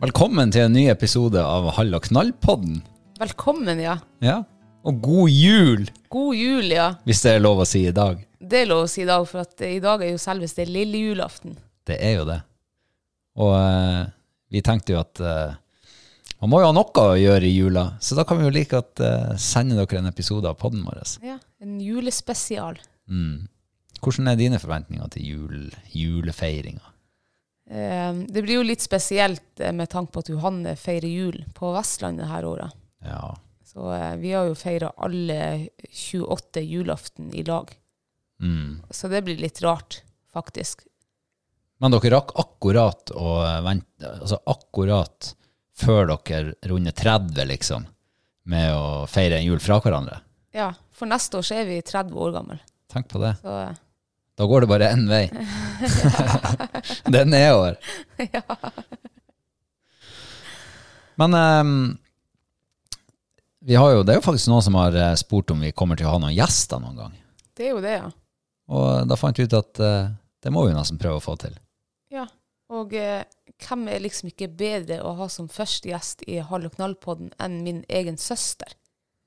Velkommen til en ny episode av Hall og knall-podden. Velkommen, ja. Ja. Og god jul, God jul, ja. hvis det er lov å si i dag. Det er lov å si i dag, for at i dag er jo selveste lille julaften. Det er jo det. Og eh, vi tenkte jo at eh, man må jo ha noe å gjøre i jula, så da kan vi jo like at eh, sende dere en episode av podden vår. Ja, En julespesial. Hvordan er dine forventninger til jul, julefeiringa? Eh, det blir jo litt spesielt eh, med tanke på at Johanne feirer jul på Vestlandet her året. Ja. Så eh, vi har jo feira alle 28 julaften i lag. Mm. Så det blir litt rart, faktisk. Men dere rakk akkurat å vente, altså akkurat før dere runder 30, liksom, med å feire en jul fra hverandre. Ja, for neste år så er vi 30 år gamle. Tenk på det. Så eh, Da går det bare én vei. det er nedover. Men um, vi har jo, det er jo faktisk noen som har eh, spurt om vi kommer til å ha noen gjester noen gang. det er jo det, ja. Og da fant vi ut at uh, det må vi nesten prøve å få til. Ja, og uh, hvem er liksom ikke bedre å ha som første gjest i Hall og knall-podden enn min egen søster?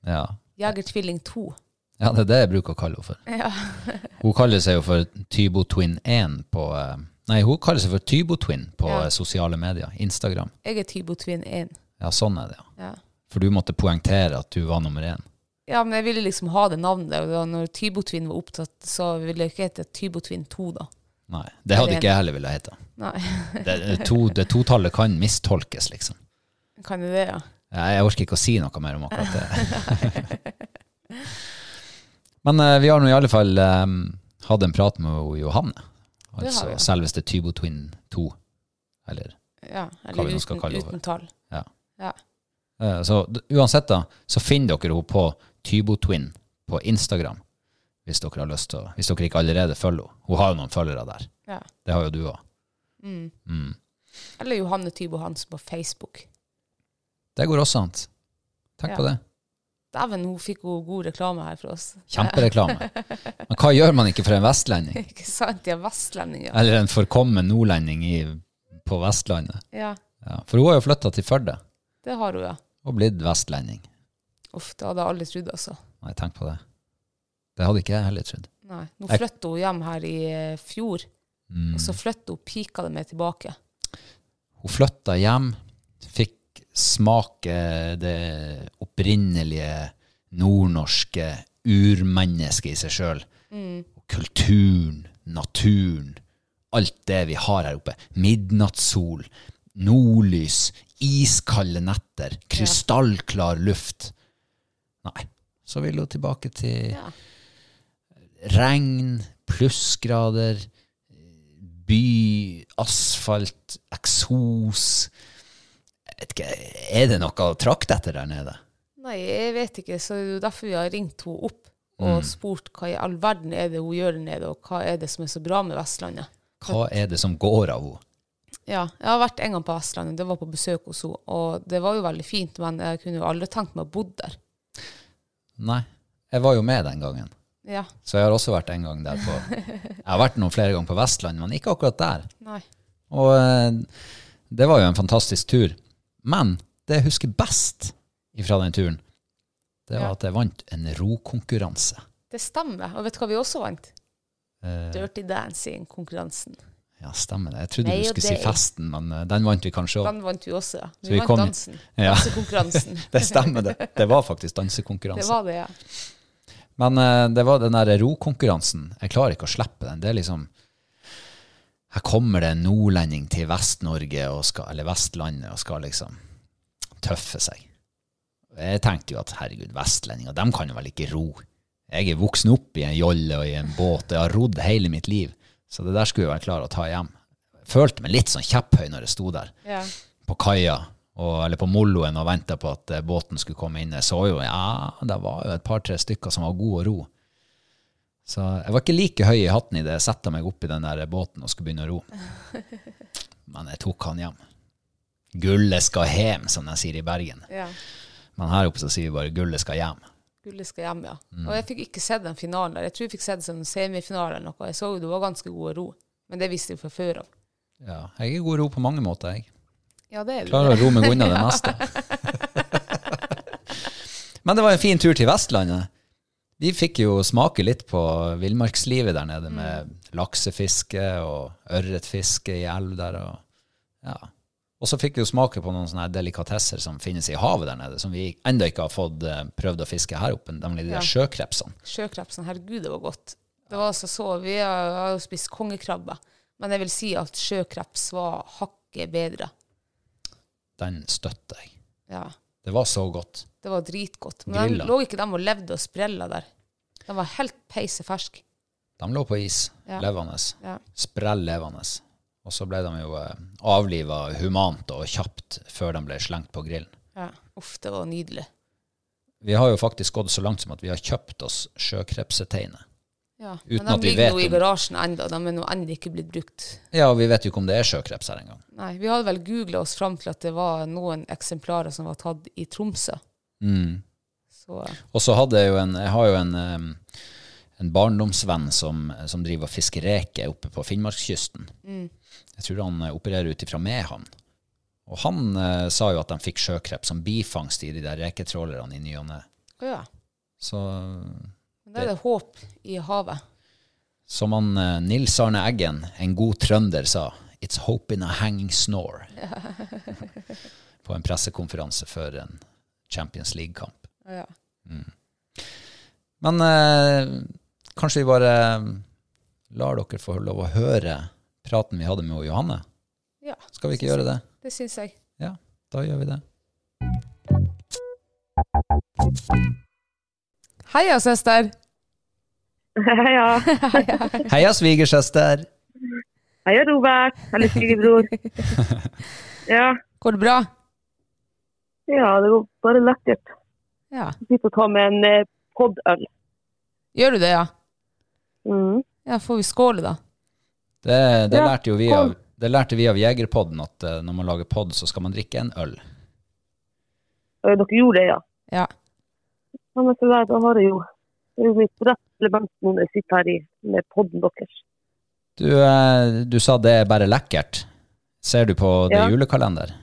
Ja. Jegertvilling 2. ja, det er det jeg bruker å kalle henne for. Ja. Hun kaller seg jo for Tybo Twin 1 på eh, Nei, hun kaller seg for Tybo Twin på Ja. eh, sosiale medier. Instagram. Jeg er Tybo Twin 1. Ja, sånn er det, ja. Ja. For du måtte poengtere at du var nummer én. ja, men jeg ville liksom ha det navnet. Og når Tybo Twin var opptatt, så ville jeg ikke hete Tybo Twin 2, da. Nei, det hadde ikke jeg heller ville hete. Nei, Det, det, to, det totallet kan mistolkes, liksom. kan det det, ja? Jeg orker ikke å si noe mer om akkurat det. Men eh, vi har nå i alle fall eh, hatt en prat med Johanne. har Altså vi, selveste Tybo Twin 2. Eller Ja, Hva eller vi nå skal uten, kalle det. uten tall. Ja. Ja. Eh, Så d- uansett, da, så finner dere henne på Tybotwin på Instagram. Hvis dere har lyst til å Hvis dere ikke allerede følger henne. Hun har jo noen følgere der. ja. Det har jo du òg. Eller Johanne Tybo Hansen på Facebook. Det går også an. Tenk Ja. på det. Dæven, hun fikk jo god reklame her for oss. Kjempereklame. Men hva gjør man ikke for en vestlending? Ikke sant? ja, er ja. Eller en forkommen nordlending i, på Vestlandet? Ja, Ja, for hun har jo flytta til Førde det har hun, ja. og blitt vestlending. Uff, det hadde jeg aldri trodd, altså. Nei, tenk på det. Det hadde ikke jeg heller trodd. Nei. Nå flytta hun hjem her i eh, fjor, Mm. og så flyttet hun pika det med tilbake. Hun flytta hjem, smake det opprinnelige nordnorske urmennesket i seg sjøl. Kulturen, naturen, alt det vi har her oppe. Midnattssol, nordlys, iskalde netter, krystallklar luft. Nei, så vil hun tilbake til Ja. regn, plussgrader, by, asfalt, eksos. Vet ikke, Er det noe å trakte etter der nede? Nei, jeg vet ikke, så det er jo derfor vi har ringt henne opp og Mm. spurt hva i all verden er det hun gjør der nede, og hva er det som er så bra med Vestlandet. Hva er det som går av henne? Ja, jeg har vært en gang på Vestlandet, det var på besøk hos henne, og det var jo veldig fint, men jeg kunne jo aldri tenkt meg å bo der. Nei, jeg var jo med den gangen. Ja, Så jeg har også vært en gang der på Jeg har vært noen flere ganger på Vestlandet, men ikke akkurat der. nei. Og eh, det var jo en fantastisk tur. Men det jeg husker best fra den turen, det var Ja. at jeg vant en rokonkurranse. Det stemmer, og vet du hva vi også vant? Uh, Dirty Dancing-konkurransen. ja, stemmer det. Jeg trodde Nei, du skulle si festen, men eh, den vant vi kanskje òg. Den vant vi også, ja. Vi, vi vant kom- dansen. Ja. Dansekonkurransen. Det stemmer, det. Det var faktisk Det var det, ja. Men uh, det var den der rokonkurransen. Jeg klarer ikke å slippe den. Det er liksom Her kommer det en nordlending til Vest-Norge, eller Vestlandet, og skal liksom tøffe seg. Jeg tenkte jo at herregud, vestlendinger, de kan jo vel ikke ro. Jeg er voksen opp i en jolle og i en båt, jeg har rodd hele mitt liv. Så det der skulle jeg være klar å ta hjem. Følte meg litt sånn kjepphøy når jeg sto der ja. på kaia, og, eller på Molloen, og venta på at båten skulle komme inn. Jeg så jo, ja, det var jo et par-tre stykker som var gode å ro. Så jeg var ikke like høy i hatten idet jeg satte meg opp i den der båten og skulle begynne å ro. Men jeg tok han hjem. Gullet skal hjem, som de sier i Bergen. ja. Men her oppe så sier vi bare gullet skal hjem. Gullet skal hjem, ja. Mm. Og jeg fikk ikke sett den finalen der. Jeg tror jeg fikk sett en semifinale eller noe. Jeg så jo du var ganske god ro, men det visste jeg fra før av. Ja, jeg er god ro på mange måter, jeg. Ja, det er. Klarer å ro meg unna det meste. Men det var en fin tur til Vestlandet. Vi fikk jo smake litt på villmarkslivet der nede, med laksefiske og ørretfiske i elv der. Og, ja. og så fikk vi jo smake på noen sånne delikatesser som finnes i havet der nede, som vi ennå ikke har fått eh, prøvd å fiske her oppe, nemlig de Ja. der sjøkrepsene. Sjøkrepsene, herregud, det var godt. Det var altså så, Vi har jo spist kongekrabbe, men jeg vil si at sjøkreps var hakket bedre. Den støtter jeg. Ja, Det var så godt. Det var dritgodt. Men Grilla. de lå ikke dem og levde og sprella der. De var helt peiseferske. De lå på is, Ja. levende. Ja. Sprell levende. Og så ble de jo eh, avliva humant og kjapt før de ble slengt på grillen. Ja. Uff, det var nydelig. Vi har jo faktisk gått så langt som at vi har kjøpt oss sjøkrepseteiner. Ja. Uten Men de ligger nå i garasjen ennå. De er nå ennå ikke blitt brukt. Ja, og vi vet jo ikke om det er sjøkreps her engang. Nei, Vi hadde vel googla oss fram til at det var noen eksemplarer som var tatt i Tromsø. Mm. Så Og så hadde jeg jo en, jeg har jo en, en barndomsvenn som, som driver og fisker reker oppe på Finnmarkskysten. Jeg tror han eh, opererer ut ifra Mehamn. Og han eh, sa jo at de fikk sjøkreps som bifangst i de der reketrålerne i ny og ne. ja. Så Men da er det håp i havet. som han eh, Nils Arne Eggen, en god trønder, sa It's hope in a hanging snore. på en pressekonferanse før en Champions League-kamp. Ja. Mm. Men eh, kanskje vi bare lar dere få lov å høre praten vi hadde med Johanne? ja. Skal vi ikke gjøre det? Det syns jeg. Ja, da gjør vi det. Heia, søster! Heia. Heia, svigersøster! Heia, Robert. Eller svigerbror. Ja. Går det bra? Ja, det går bare lekkert. Ja. Jeg sitter og tar med en eh, poddøl. Gjør du det, ja? Mm. Ja, får vi skåle, da? Det, det, Ja, lærte jo vi av, det lærte vi av Jegerpodden, at eh, når man lager podd, så skal man drikke en øl. Dere gjorde det, ja. Ja. ja men så der, da har jeg jo det er jo mitt rett element nå når jeg sitter her i, med podden deres. Du, eh, du sa det er bare lekkert. Ser du på det Ja. julekalender?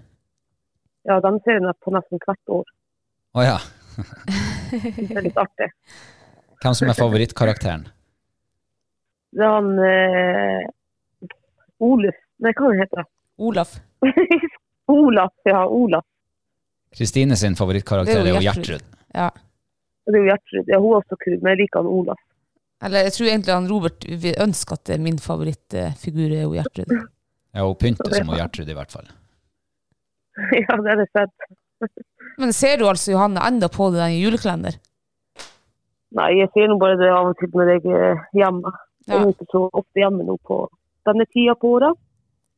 Ja, de ser jeg på nesten hvert år. Å ja. Det er litt artig. Hvem som er favorittkarakteren? Det er han eh, Oluf Nei, hva heter han? Olaf. Olaf, ja. Olaf. Kristine sin favorittkarakter er jo. Gjertrud. Ja. Det er jo Gjertrud. Ja, hun er også kul, men jeg liker han Olaf. Eller jeg tror egentlig han Robert ønsker at min favorittfigur er jo Gjertrud. Ja, hun pynter som hun Gjertrud, i hvert fall. Ja, det er det sett. Men ser du altså Johanne enda på det den julekalender? Nei, jeg ser nå bare det av og til når jeg er hjemme. Jeg Ja. er ikke så ofte hjemme nå på denne tida på året.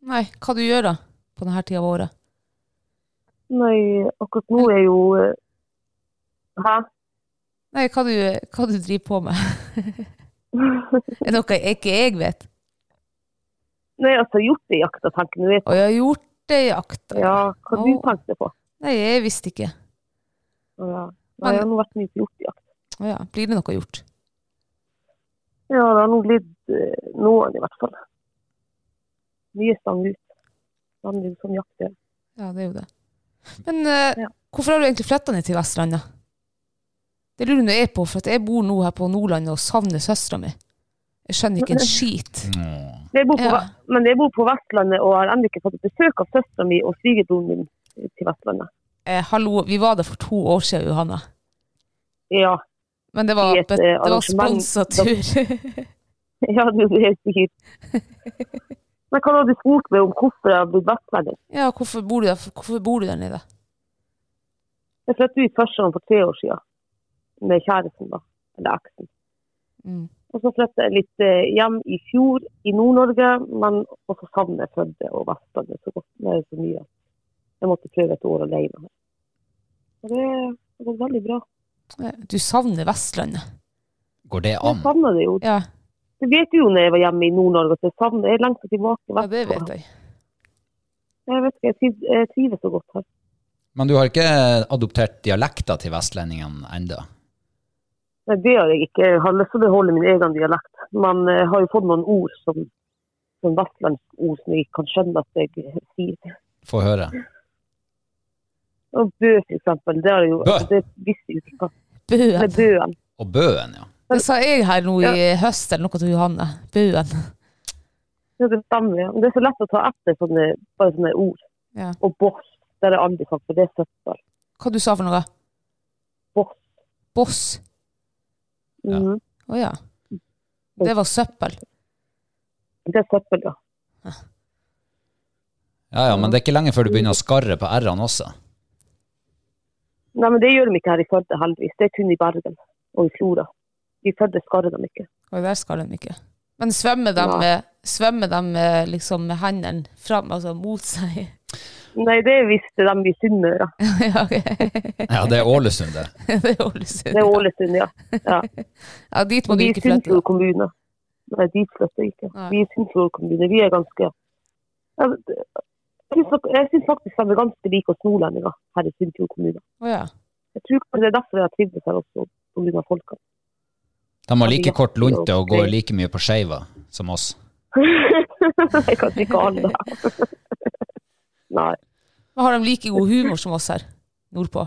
Nei, hva du gjør da på denne tida av året? Nei, akkurat nå er jo eh, Hæ? Nei, hva du, hva du driver på med? er det noe jeg ikke jeg vet? Nei, altså hjortejakta, tenker jeg. Å ja, Og jeg har gjort det i jakta. Ja, hva du Å. tenkte på? Nei, jeg visste ikke. Å, Ja. Men- Nei, jeg har nå vært mye på hjortejakt. Å ja, blir det noe gjort? Ja, det har nå blitt eh, noen i hvert fall. Mye stang ut. Det handler jo om jakt. ja. Ja, det er jo det. Men uh, Ja. hvorfor har du egentlig flytta ned til Vestlandet? Det lurer jeg på, for jeg bor nå her på Nordlandet og savner søstera mi. Jeg skjønner ikke en skit. Jeg bor på, Ja. Men jeg bor på Vestlandet og har ennå ikke fått besøk av søstera mi og svigerbroren min til Vestlandet. Eh, hallo, vi var der for to år siden, Johanna. Ja, Men det var, et, det eh, var sponsa tur. ja det er helt sikkert. Men hva har du spurt meg om hvorfor jeg har blitt vestlending? ja, hvorfor bor, du der, hvorfor bor du der nede? Jeg flyttet ut første gang for tre år siden med kjæresten, da. Eller eksen. Mm. Og så flyttet jeg litt eh, hjem i fjor i Nord-Norge, men også savner Førde og Vestlandet så godt. Det er så mye at jeg måtte prøve et år alene. Og det, har gått veldig bra. Du savner Vestlandet. Går det an? Jeg savner det jo. Ja, Det vet du jo når jeg var hjemme i Nord-Norge, at jeg savner Jeg lengter tilbake. Vestlandet. ja det vet jeg. Jeg vet ikke, jeg jeg trives så godt her. Men du har ikke adoptert dialekter til vestlendingene ennå? Nei, det har jeg ikke. Jeg har lyst til å beholde min egen dialekt. Men jeg har jo fått noen ord som, som vestlandsk ord som jeg ikke kan skjønne at jeg sier. Få høre. Og bø, for eksempel. Det, er jo, Bø? altså, det visste jeg ikke. Bøen. Bøen. Og Bøen, ja. Det sa jeg her nå i høst eller noe til Johanne. Bøen. Ja, det stemmer, ja. Det er så lett å ta etter sånne, bare sånne ord. Ja. Og boss, det har jeg aldri sagt, for det er søppel. Hva du sa for noe? Boss. Boss. Ja. Mhm. Å ja. Det var søppel. Det er søppel, ja. Ja, ja, men det er ikke lenge før du begynner å skarre på r-ene også. Nei, men det gjør de ikke her i Førde, heldigvis. Det er kun i Bergen og i Flora. I Førde skarrer de ikke. Og der skarrer de ikke. Men svømmer de, med, svømmer de med, liksom med hendene fram, altså mot seg? Nei, det visste de i Sunnmøre. ja. Ja, det er Ålesund, det. det er Ålesund. Det er Ålesund, ja. ja. Ja, dit må du Vi i ikke flytte. Sunnfjord kommune. Nei, dit flytter jeg ikke. Nei. Vi i Sunnfjord kommune, vi er ganske Jeg syns faktisk de er ganske like oss nordlendinger her i Sunnfjord kommune. Å ja. Jeg tror det er derfor jeg har trivdes her også, pga. folka. De har like kort lunte og går like mye på skeiva som oss. jeg kan ikke alle. Nei. Men har de like god humor som oss her nordpå?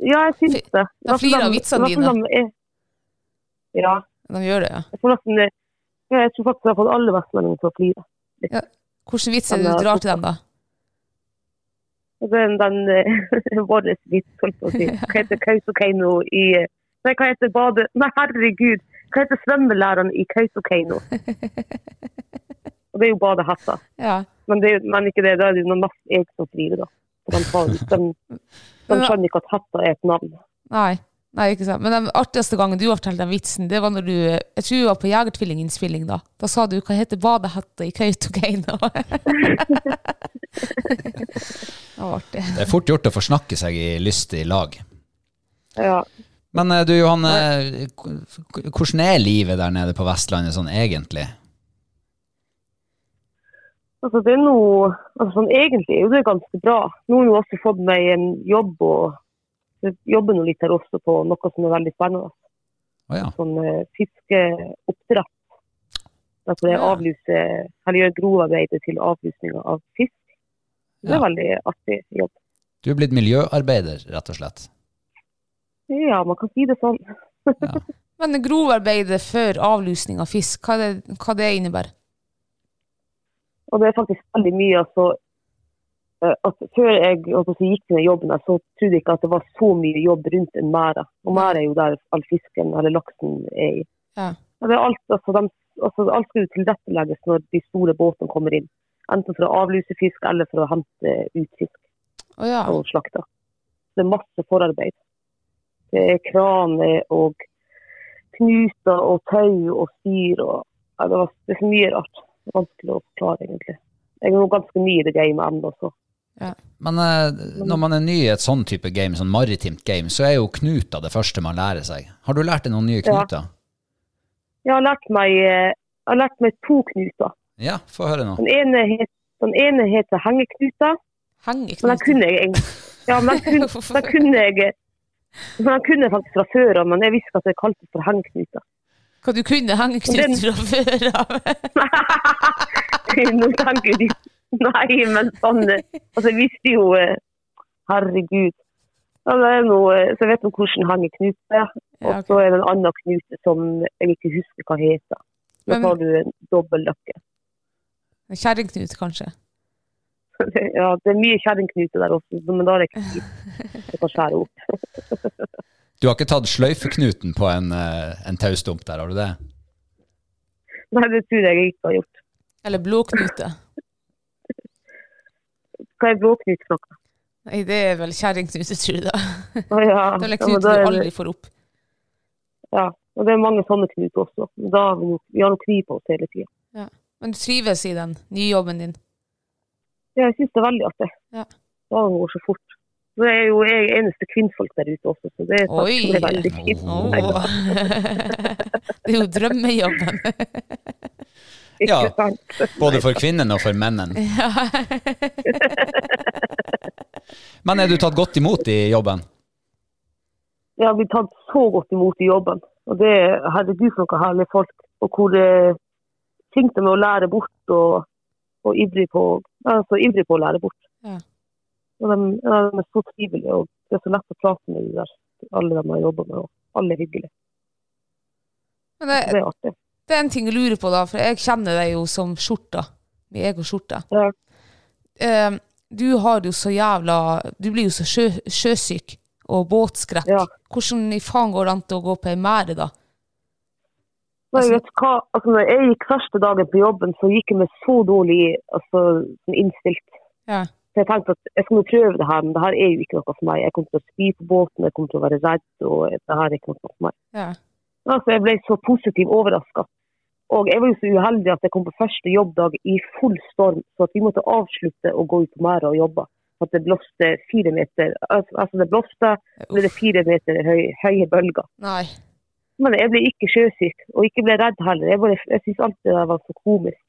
Ja, jeg syns det. De flirer av vitsene dine. Ja. De gjør det, ja. Jeg, tror, nesten, ja, jeg tror faktisk jeg har fått alle vestlendinger til å flire. Hvilken vits er det du drar til dem, da? Den, den eh, vår vits, holdt på å si. Hva heter Kautokeino i eh, Nei, hva heter bade... Nei, herregud! Hva heter svømmelæreren i Kautokeino? Og det er jo badehetta. Ja. Men, det men ikke det, da er det jo noe mest jeg som skriver, da. For de, de, de skjønner ikke at hetta er et navn. Nei. Nei, ikke sant. Men den artigste gangen du har fortalt den vitsen, det var når du Jeg tror du var på Jegertvillinginnspilling da. Da sa du hva heter badehetta i Kautokeino? det var artig. Det er fort gjort å forsnakke seg i lystig lag. Ja. Men eh, du Johanne, k- hvordan er livet der nede på Vestlandet sånn egentlig? Altså, det er noe altså, sånn, Egentlig er jo det ganske bra. Nå har jeg også fått meg en jobb, og jobber nå litt her også på noe som er veldig spennende. Å ja. Sånn uh, fiskeoppdrett. Altså det Ja. eller gjør grovarbeidet til avlusninga av fisk. Det er Ja. veldig artig jobb. Du er blitt miljøarbeider, rett og slett. Ja, man kan si det sånn. Men grovarbeidet før avlusning av fisk, hva det, hva det innebærer? Og det er faktisk veldig mye altså, eh, at Før jeg holdt å si, gikk til den jobben, så trodde jeg ikke at det var så mye jobb rundt en mære. Og mære er jo der all fisken eller laksen er i. Ja. Og Det er alt, altså, de, altså, alt skal jo tilrettelegges når de store båtene kommer inn. Enten for å avluse fisk eller for å hente ut fisk oh, ja. og slakte. Det er masse forarbeid. Det er kraner og knuter og tau og styr og ja, det, var, det er så mye rart. Vanskelig å forklare, egentlig. Jeg er jo ganske ny i det gamet ennå, så Men eh, når man er ny i et sånn type game, sånn maritimt game, så er jo knuter det første man lærer seg. Har du lært deg noen nye knuter? jeg har lært meg, eh, jeg har lært meg to knuter. Ja, få høre nå. Den ene, het, den ene heter hengeknuta, men den kunne jeg. Ja, men den kunne, den kunne jeg men den kunne jeg faktisk fra før av, men jeg visste at det kaltes for hengeknuta. Hva du kunne hengeknut fra før av? Nå tenker du Nei, men sånn eh, Altså, jeg visste jo eh, Herregud. Ja, det er noe, eh, så jeg vet jo hvordan hengeknute er. Og Ja, ok. så er det en annen knute som jeg ikke husker hva heter. Da tar du en dobbeltløkke. Kjerringknut, kanskje? Ja, det er mye kjerringknute der også, men da er det ikke tid. Det kan skjære opp. Du har ikke tatt sløyfeknuten på en, eh, en taustump der, har du det? Nei, det tror jeg ikke har gjort. Eller blodknute. Hva er blodknute for noe? Nei, det er vel kjerringknute, tror jeg da. Å, ja. Det er en knute ja, du aldri får opp. Ja, og det er mange sånne knuter også. Da har vi, vi har noe kniv på oss hele tida. Men du trives i den nye jobben din? Ja, jeg syns det er veldig artig. Ja. Da går så fort. Så jeg er jo jeg er eneste kvinnfolk der ute også, så det er faktisk veldig fint. Oh. Det er jo drømmejobben. Ja. Både for kvinnen og for mennen. Men er du tatt godt imot i jobben? Ja, har er tatt så godt imot i jobben. Og det er herregud for noen herlige folk. Og hvor flinke de er å lære bort og, og ivrig, på, altså, ivrig på å lære bort. Ja. Og de, de er så trivelige, og det er så lett å prate med de der, alle de har jobba med. Og alle er hyggelige. Men det, Det er artig. det er en ting jeg lurer på, da, for jeg kjenner deg jo som skjorta. Med egen skjorte. Ja. Eh, du har jo så jævla Du blir jo så sjø, sjøsyk og båtskrekk. Ja. Hvordan i faen går det an til å gå på ei mære, da? Nei, vet hva? Altså, når jeg gikk første dagen på jobben, så gikk jeg med så dårlig altså, innstilt. Ja. Så jeg tenkte at jeg skal nå prøve det her, men det her er jo ikke noe for meg. Jeg kommer til å spy på båten, jeg kommer til å være redd, og det her er ikke noe for meg. Ja. Altså, jeg ble så positivt overraska. Og jeg var jo så uheldig at jeg kom på første jobbdag i full storm, så at vi måtte avslutte å gå ut på merda og jobbe. At det blåste fire meter Altså, altså det blåste, ble det fire meter høy, høye bølger. Nei. Men jeg ble ikke sjøsyk, og ikke ble redd heller. Jeg, bare- jeg syns alt det der var så komisk.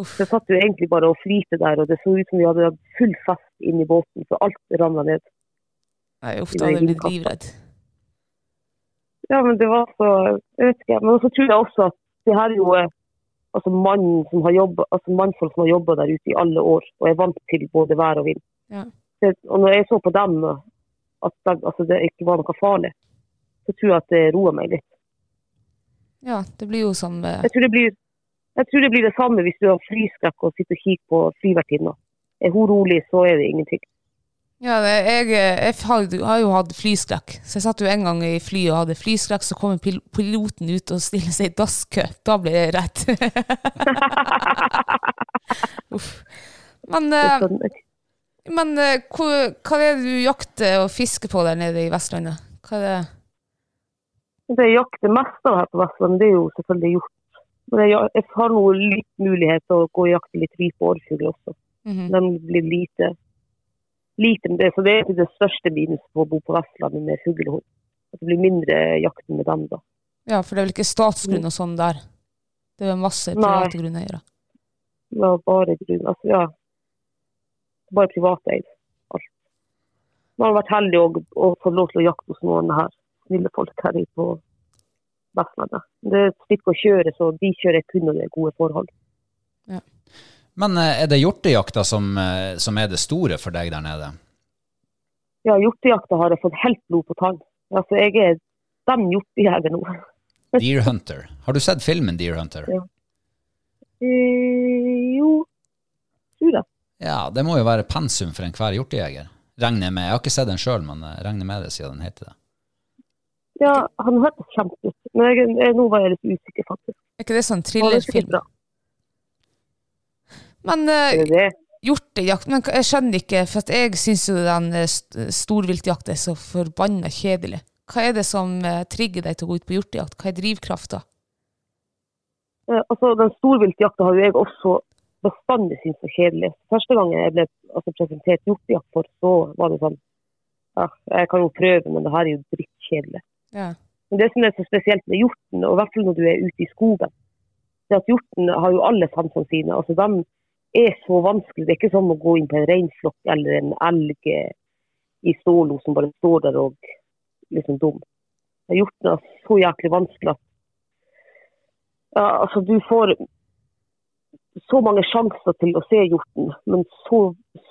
Uff. Så satt jo egentlig bare og flirte der, og det så ut som vi hadde full fest inni båten, så alt ramla ned. Nei, uff, da hadde jeg blitt livredd. Ja, men det var så Jeg vet ikke. Men så tror jeg også at det her er jo eh, altså mann som har jobbet, altså mannfolk som har jobba der ute i alle år, og er vant til både vær og vind. Ja. Det, og når jeg så på dem at de, altså det ikke var noe farlig, så tror jeg at det roer meg litt. Ja, det blir jo som eh, Jeg tror det blir, jeg tror det, blir det samme hvis du har flyskrekk og sitter og kikker på flyvertinna. Er hun rolig, så er det ingenting. Ja, jeg, jeg har, har jo hatt flyskrekk. Så jeg satt jo en gang i flyet og hadde flyskrekk, så kommer pil piloten ut og stiller seg i dasskø. Da blir jeg redd. Uff. Men, Det eh, men eh, hva, hva er det du jakter og fisker på der nede i Vestlandet? Hva er det? Det jeg jakter mest av her på Vestlandet, det er jo selvfølgelig hjort. Men jeg, jeg har nå litt mulighet til å gå og jakte litt rype og orrfugl også. Mhm. De blir lite, lite med det. Så det er det største minuset på å bo på Vestlandet med fuglehund. At det blir mindre jakt med dem da. Ja, for det er vel ikke statsgrunn og sånn der? Det er masse Nei. private grunneiere. Det var bare grunn, altså ja. Bare privateid. Alt. Man har vært heldig å, å få lov til å jakte hos noen her snille folk her i på Vestlandet. Det er et stykke å kjøre, så de kjører kun under er gode forhold. Men eh, er det hjortejakta som, eh, som er det store for deg der nede? Ja, hjortejakta har jeg fått helt blod på tann. Altså, jeg er den hjortejegeren nå. Deer Hunter. Har du sett filmen Deer Hunter? Ja. Eh, jo, tror jeg. Ja, det må jo være pensum for enhver hjortejeger. Regner jeg med. Jeg har ikke sett den sjøl, men regner med det siden den heter det. Ja, han hørtes kjent ut. Men jeg, jeg, nå var jeg litt usikker, faktisk. Er ikke det sånn er thrillerfilm? Men eh, det? hjortejakt Men jeg skjønner ikke, for at jeg syns jo den storviltjakta er så forbanna kjedelig. Hva er det som eh, trigger deg til å gå ut på hjortejakt? Hva er drivkrafta? Uh, altså, den storviltjakta har jo jeg også bestandig syntes var kjedelig. Første gang jeg ble altså, presentert hjortejakt for, så var det sånn ja, jeg kan jo prøve, men det her er jo drittkjedelig. Ja. Men det som er så spesielt med hjorten, og i hvert fall når du er ute i skogen, er at hjorten har jo alle sansene sine. Altså, de er så vanskelig. Det er ikke som å gå inn på en reinflokk eller en elg i stålo som bare står der og liksom dum. Hjorten er så jæklig vanskelig at ja, altså, du får så mange sjanser til å se hjorten, men så,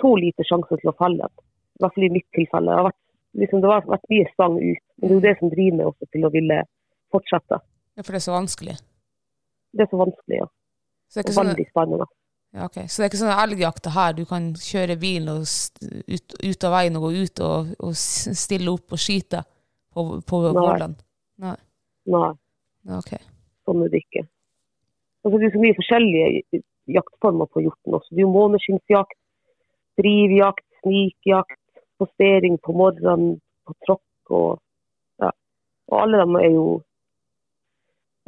så lite sjanser til å felle den. I hvert fall i mitt tilfelle. Det har vært, liksom, det har vært mye stang ut. Men det er jo det som driver meg også til å ville fortsette. Ja, For det er så vanskelig? Det er så vanskelig, ja. Så det Og sånn, veldig spennende. ja, okay. så det er ikke sånn elgjakta her, du kan kjøre bilen og ut, ut av veien og gå ut og, og stille opp og skyte på, på Nei. gårdene? Nei. Nei, Ja, ok. sånn er det ikke. Altså, det er så mye forskjellige jaktformer på hjorten også. Det er jo måneskinnsjakt, drivjakt, snikjakt, postering på morgenen, på tråkk og. Og alle dem er jo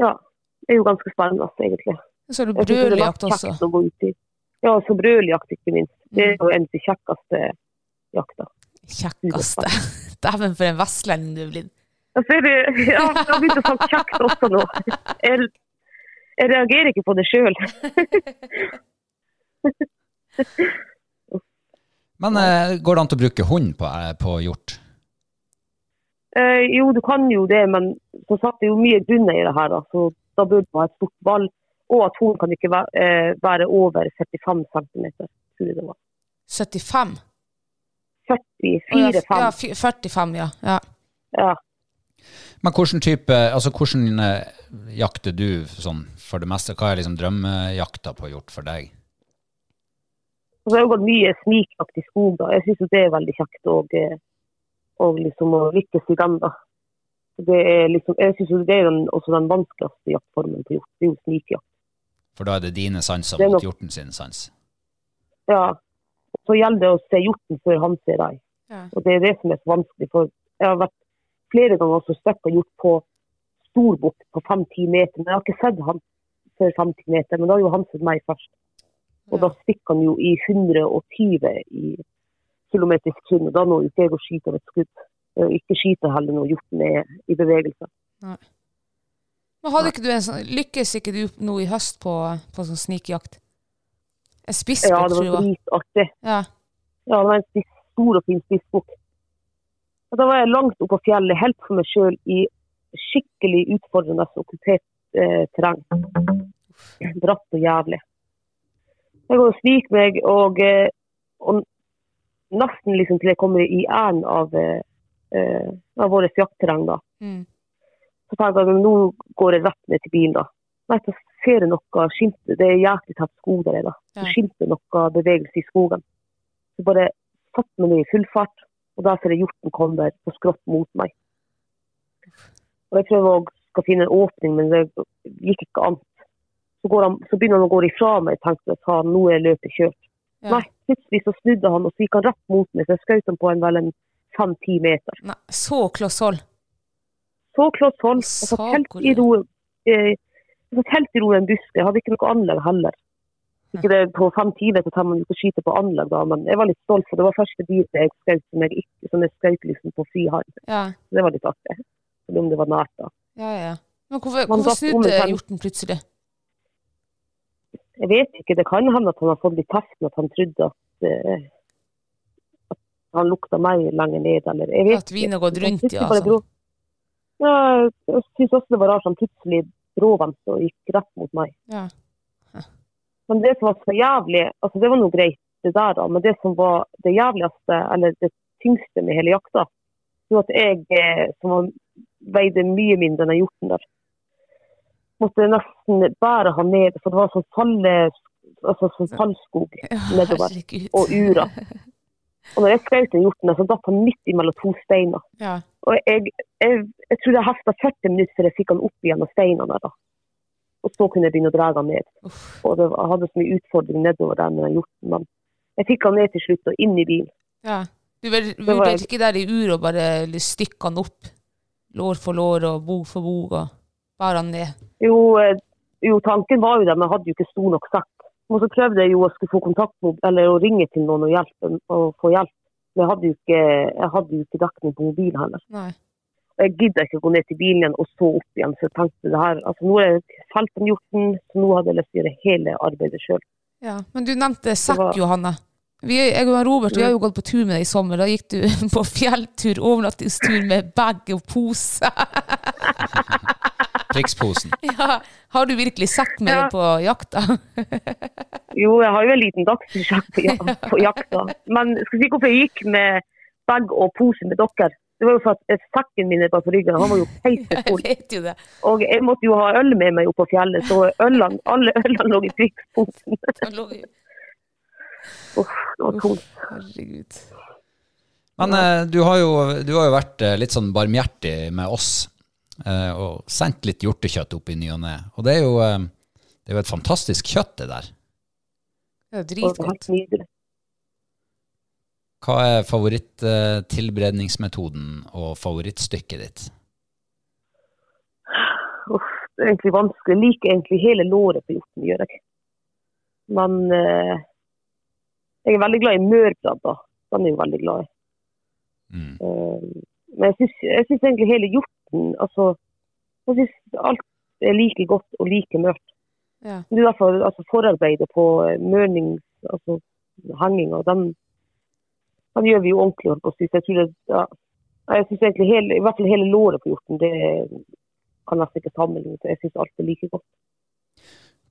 ja, er jo ganske spennende, egentlig. Så synes det er brøljakt også. Ja, så brøljakt ikke minst. Det er jo en av de kjekkeste jakta. Kjekkeste. Dæven, for en vestlending du er blitt. Jeg ser det, ja, jeg har begynt å snakke kjekt også nå. Jeg, jeg reagerer ikke på det sjøl. Men eh, går det an til å bruke hund på, eh, på hjort? Eh, jo, du kan jo det, men som sagt, det er jo mye grunner i det her. Da. Så da burde man ha et stort ball, og at hun kan ikke være, eh, være over 75 cm. Tror jeg det var. 75? 44-5. Ja, 45, ja. ja. Ja. Men hvordan type, altså hvordan eh, jakter du sånn for det meste? Hva er liksom drømmejakta på hjort for deg? Det så har gått mye snikjakt i skog. da. Jeg syns det er veldig kjekt og, eh, og liksom å lykkes i den. da. Det er liksom, jeg synes det er den, også den vanskeligste jaktformen på hjort. Det er jo snikjakt. For da er det dine sanser Det er mot nok- hjorten sin sans. Ja. Så gjelder det å se hjorten før han ser deg. Ja. Og det er det som er så vanskelig. For jeg har vært flere ganger også støkka hjort på storbukk på fem-ti meter. Men jeg har ikke sett han før fem-ti meter, men da har jo han sett meg først. Og da stikker han jo i 120 i kilometer i Og Da når jo ikke jeg å skyte av et skudd. Ikke skyte heller når hjorten er i bevegelse. Men hadde ikke du sånn, lykkes ikke du nå i høst på, på sånn snikjakt? En Ja, spissbukk, det tror jeg var var. dritartig. Ja. Ja, det var en spiss, stor og fin spissbukk. Da var jeg langt oppå på fjellet, helt for meg sjøl, i skikkelig utfordrende okkupert eh, terreng. Bratt og jævlig. Jeg går og sniker meg, og, eh, og nesten liksom til jeg kommer i æren av, eh, eh, av vårt jaktterreng, da. Mm. Så tenker jeg nå går jeg rett ned til bilen, da. Nei, så ser jeg noe skimte. Det er jæklig tett skog der, da. Så Ja. skimter noe bevegelse i skogen. Så bare satt meg ned i full fart, og der ser jeg hjorten komme på skrått mot meg. Og jeg prøver å skal finne en åpning, men det gikk ikke an. Så, går han, så begynner han å gå ifra meg. Jeg tenkte at nå er løpet kjørt. Ja. Nei, plutselig så snudde han, og så gikk han rett mot meg. Så jeg skjøt han på en vel en fem-ti meter. Nei, så kloss hold. Så kloss hold. Jeg satt helt i ro eh, jeg satt helt i ro i en busk. Jeg hadde ikke noe anlegg heller. Ikke det, på fem-ti meter tar man ikke ikke skyte på anlegg, da, men jeg var litt stolt, for det var første dyret jeg skjøt som jeg ikke som jeg skjøt liksom på fri hånd. Ja, Så Det var litt artig. Selv om det var nært, da. ja, ja. Men hvorfor, hvorfor snudde hjorten plutselig? Jeg vet ikke, det kan hende at han har fått litt testen, at han trodde at, uh, at han lukta meg lenger ned, eller jeg vet At vinen har gått rundt, ja. Altså. Ja, jeg syns også det var rart han plutselig bråvendte og gikk rett mot meg. Ja. Men det som var så jævlig, altså det var noe greit det der da, men det som var det jævligste, eller det tyngste med hele jakta, var at jeg, eh, som var, veide mye mindre enn den hjorten der, måtte nesten bære han ned, for det var sånn falle, altså sånn fallskog nedover, og ura. Og når jeg skjøt den hjorten, så datt han midt imellom to steiner. Ja. Og jeg, jeg, jeg tror jeg hefta 40 minutter før jeg fikk han opp igjen av steinene da. Og så kunne jeg begynne å dra han ned. Og det, jeg hadde så mye utfordring nedover der med den hjorten. Men jeg fikk han ned til slutt og inn i bilen. Ja. Du vurderte ikke der i ura bare stykke han opp? Lår for lår og bog for bog og bære han? Jo, eh, jo, tanken var jo det, men jeg hadde jo ikke stor nok sekk. Og så prøvde jeg jo å skulle få kontakt med, eller å ringe til noen og, hjelpe, og få hjelp. Men jeg hadde jo ikke, jeg hadde jo ikke dekning på mobilen heller. Nei. Jeg gidda ikke å gå ned til bilen igjen og så opp igjen. Så jeg tenkte det her, altså nå er jeg felt den hjorten, så nå hadde jeg lyst til å gjøre hele arbeidet sjøl. Ja. Men du nevnte sekk, var- Johanne. Vi, jeg og Robert vi har jo gått på tur med deg i sommer. Da gikk du på fjelltur, overnattingstur med bag og pose. Krigsposen. Ja. Har du virkelig sekk med Ja. deg på jakta? Jo, jeg har jo en liten dagsprosjekt på, jak på jakta. Men skal si hvorfor jeg gikk med bag og pose med dere? Det var jo for at sekken min er bare på ryggen. Han var jo peise Jeg full. vet jo det. Og jeg måtte jo ha øl med meg opp på fjellet, så ølene, alle ølene lå i krigsposen. Han Uff, det var tungt. Herregud. Men eh, du, har jo, du har jo vært eh, litt sånn barmhjertig med oss og sendt litt hjortekjøtt opp i ny og ne. Og det er jo, eh, det er jo et fantastisk kjøtt, det der. Det er dritgodt. Hva er favorittilberedningsmetoden og favorittstykket ditt? Uff, det er egentlig vanskelig. Jeg liker egentlig hele låret på hjorten, gjør jeg. Men eh, jeg er veldig glad i mørbradda. Den er jeg veldig glad i. Mm. Eh, men jeg syns, egentlig hele hjorten altså, Jeg syns alt er like godt og like mørkt. Ja. Det er derfor altså, forarbeidet på eh, mørnings... Altså hanginga, den, den gjør vi jo ordentlig, holdt på å si. Jeg tror det ja, Jeg syns egentlig hele, i hvert fall hele låret på hjorten, det kan nesten ikke sammenlignes. Jeg syns alt er like godt.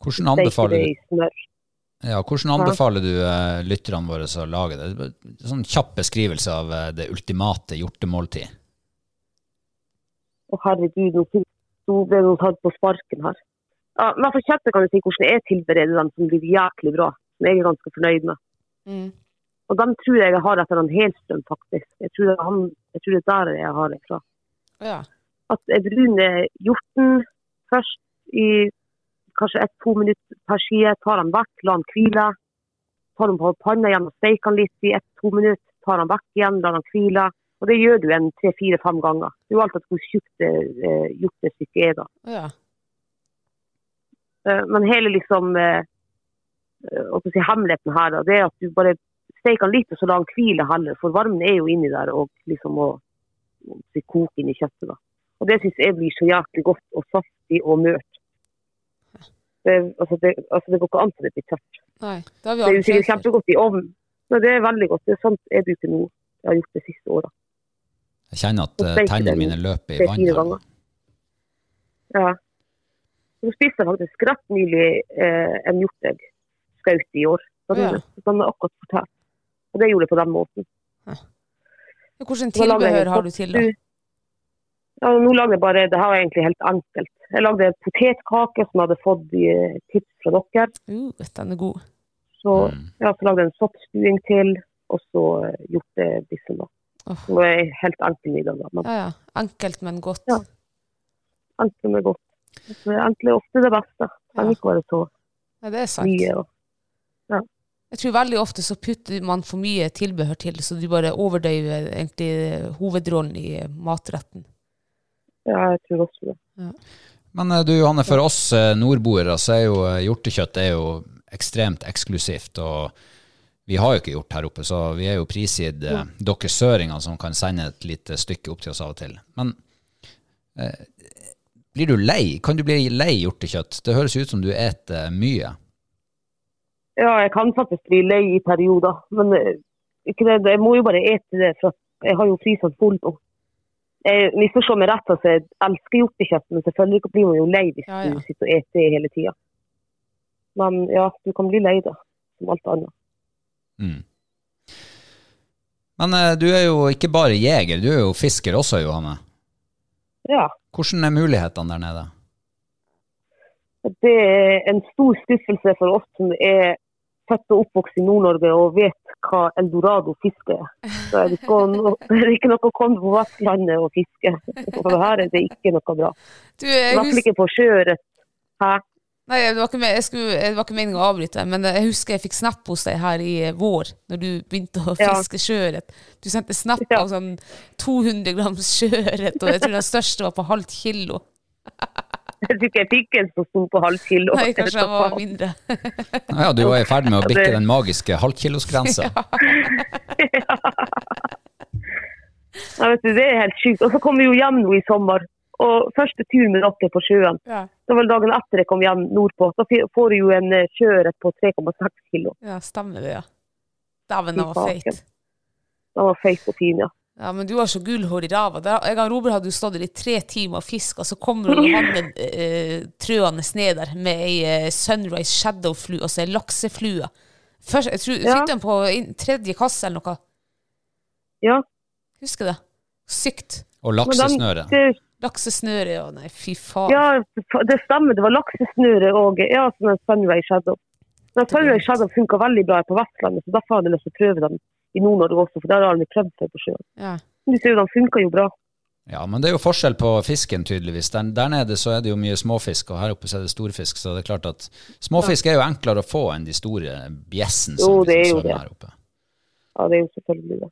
Hvordan anbefaler du, ja, hvordan anbefaler du lytterne våre å lage det? Sånn kjapp beskrivelse av eh, det ultimate hjortemåltid. Å herregud, nå ble hun tatt på sparken her. Ja, men for kjøttet kan jeg si hvordan jeg tilbereder dem som blir jæklig bra. Som jeg er ganske fornøyd med. Mm. Og dem tror jeg jeg har etter en helstrøm, faktisk. Jeg tror, han, jeg tror det er der jeg har det fra. Ja. At jeg bruner hjorten først i kanskje ett-to minutter per side. Tar den vekk, lar den hvile. Tar den på panna igjen og steiker den litt i ett-to minutter. Tar den vekk igjen, lar den hvile. Og det gjør du en tre-fire-fem ganger. Det er jo alt at hvor tjukt det eh, hjortestykket er da. ja. Uh, Men hele liksom uh, si, hemmeligheten her, da, det er at du bare steker den litt og så lar den hvile heller. For varmen er jo inni der og liksom må, må si, koke inn i kjøttet. da. Og det syns jeg blir så jæklig godt og saftig og mørt. Det, altså, det, altså, det går ikke an til det blir tørt. Nei, det har vi Det er jo kjempegodt i ovnen, men det er veldig godt. Det er sånt jeg bruker nå. Jeg har gjort det siste året. Jeg kjenner at eh, tennene mine løper i vannet. Ja. Så spiste jeg faktisk rett nylig eh, en hjort jeg skjøt i år. Så Ja. den, den er akkurat fortalt. Og det gjorde jeg på den måten. Ja. Hvilket tilbehør har du til det? Ja, nå lagde jeg bare, Det her var egentlig helt enkelt. Jeg lagde en potetkake som jeg hadde fått i eh, tips fra dere. Uh, den er god. Så, Mm. ja, så lagde jeg en soppstuing til, og så eh, da. Åh. Det var helt enkel middag. Men Ja, ja. Enkelt, men godt. Ja. enkelt men godt. Så Enkelt er ofte det beste. Det trenger ikke være så Ja, det er sant. mye. Og, Jeg tror veldig ofte så putter man for mye tilbehør til, så du bare overdøyver egentlig hovedrollen i matretten. ja, jeg tror også det. Men eh, du Johanne, for oss eh, nordboere så er jo eh, hjortekjøtt er jo ekstremt eksklusivt. og vi har jo ikke gjort her oppe, så vi er jo prisgitt eh, dere søringer som kan sende et lite stykke opp til oss av og til. Men eh, blir du lei? Kan du bli lei hjortekjøtt? Det høres ut som du eter mye. Ja, jeg kan faktisk bli lei i perioder, men eh, ikke det, jeg må jo bare ete det, for jeg har jo fryseren full nå. Jeg misforstår meg rett, altså jeg elsker hjortekjøtt, men selvfølgelig blir man jo lei hvis Ja, ja. du sitter og eter det hele tida. Men ja, du kan bli lei da, som alt annet. Mm. Men eh, du er jo ikke bare jeger, du er jo fisker også, Johanne. Ja, Hvordan er mulighetene der nede? det er en stor skuffelse for oss som er født og oppvokst i Nord-Norge og vet hva eldorado-fiske er. Så det, skal, det er ikke noe å komme på Vestlandet og fiske. For her er det ikke noe bra. Du, I jeg hvert fall ikke på sjøørret. Nei, det var ikke, med, jeg skulle, det var ikke meningen å avbryte, men jeg husker jeg fikk snap hos deg her i eh, vår, når du begynte å Ja. fiske sjøørret. Du sendte snap Ja. av sånn 200 grams sjøørret, og jeg tror den største var på halvt kilo. Jeg tror ikke jeg fikk en som sto på halv kilo. Nei, kanskje den var mindre. Ja, du var i ferd med å bikke den magiske halvkilosgrensa. Ja, vet du, det er helt sjukt. Og så kom vi jo hjem nå i sommer. Og første tur med dere på sjøen, Ja, det var vel dagen etter jeg kom hjem nordpå. så får du jo en eh, sjøørret på 3,6 kilo. ja stemmer det, ja. Dæven, den var feit. Den var feit og fin, ja. Ja, men du har så gullhår i ræva. En gang Robert hadde jo stått der i tre timer og fiska, så kommer han eh, trøende ned der med ei eh, Sunrise Shadow-flue, altså ei lakseflue. Først, jeg tror, Ja. Fikk den på tredje kasse eller noe. Ja, Husker det. Sykt. Og laksesnøre. Laksesnøre, ja. Nei, fy faen. ja, det stemmer. Det var laksesnøre og ja, sånn en Sunray Shadow. Men Sunway Shadow funka veldig bra på Vestlandet, så derfor hadde jeg lyst til å prøve den i Nord-Norge også, for der har de prøvd seg på sjøen. Ja. Du ser jo, den funka jo bra. Ja, men det er jo forskjell på fisken, tydeligvis. Der, der nede så er det jo mye småfisk, og her oppe så er det storfisk. Så det er klart at småfisk er jo enklere å få enn de store bjessen som Jo, det er liksom jo det. her oppe. Ja, det er jo selvfølgelig det.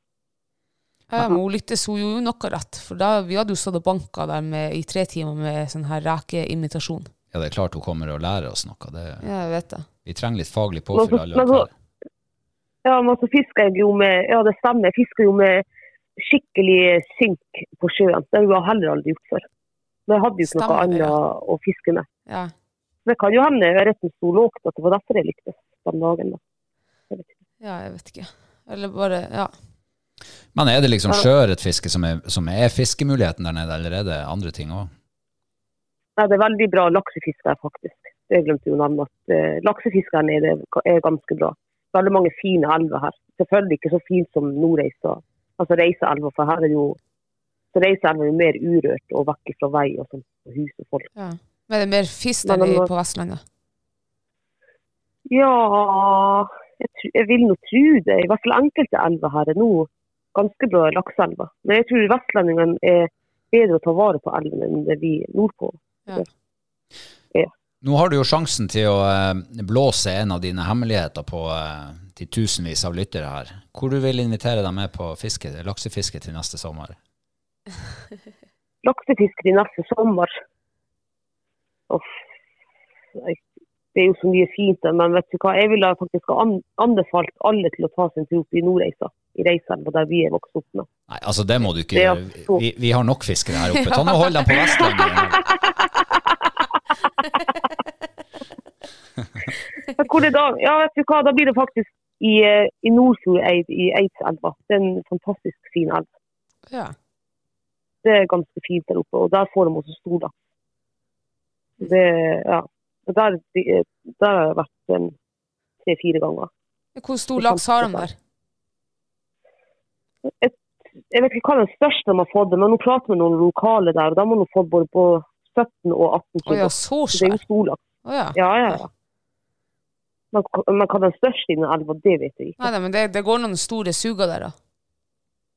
Ja, men hun lyttes, hun jo noe rett, for da, vi hadde jo stått og banka der med, i tre timer med sånn her rekeimitasjon. Ja, det er klart hun kommer og lærer oss noe. Det, Ja, jeg vet det. vi trenger litt faglig Men påfyll så- alle men så- her. Ja, men så fisker jeg jo med Ja, det stemmer. Jeg fisker jo med skikkelig sink på sjøen. Det har jeg heller aldri gjort før. Men jeg hadde jo ikke noe annet ja. å fiske med. Ja. Det kan jo hende ørreten sto lågt, at det var derfor jeg likte den dagen. Da. Jeg ja, jeg vet ikke. Eller bare Ja. Men er det liksom sjøørretfiske som, er- som er fiskemuligheten der nede, eller er det andre ting òg? Nei, det er veldig bra laksefiske her, faktisk. Det glemte jo å nevne. at eh, Laksefiske her nede er ganske bra. Veldig mange fine elver her. Selvfølgelig ikke så fint som Nordreisa, altså Reiseelva, for her er jo så Reiseelva er jo mer urørt og vekk fra vei og sånt, og hus og folk. ja. Men er det mer fisk der den på Vestlandet? Ja, jeg, tr- jeg vil nå tro det. I hvert fall enkelte elver her er nå ganske bra lakseelver. Men jeg tror vestlendingene er bedre å ta vare på elvene enn det vi nordpå. Nå har du jo sjansen til å eh, blåse en av dine hemmeligheter på de tusenvis av lyttere her. Hvor du vil invitere dem med på fiske, laksefiske til neste sommer? laksefiske til neste sommer. Uff, nei, det er jo så mye fint, der, men vet du hva? jeg ville faktisk ha an anbefalt alle til å ta sin tur opp i Nordreisa, i Reiselva, der vi er vokst opp med. Nei, altså det må du ikke gjøre. Vi, vi har nok fiskere her oppe. Ta nå Hold dem på Vestlandet. Hvor det da, ja, vet du hva, da blir det faktisk i, eh, i Nordfjordeid i Eidselva. Det er en fantastisk fin elv. Ja. Det er ganske fint der oppe, og der får de også stor laks. Det, ja. Og Der, der har jeg vært um, tre-fire ganger. Hvor stor laks har de der? Jeg, jeg vet ikke hva den største de har fått, men nå prater med noen lokale der, og de har nå fått både på 17 og 18 Å Oh, ja, så Så det er jo stor laks. Oh, ja. Ja, ja, ja. Men, men hva den største i den elva, det vet jeg ikke. Nei, nei, men det, det går noen store suger der, da.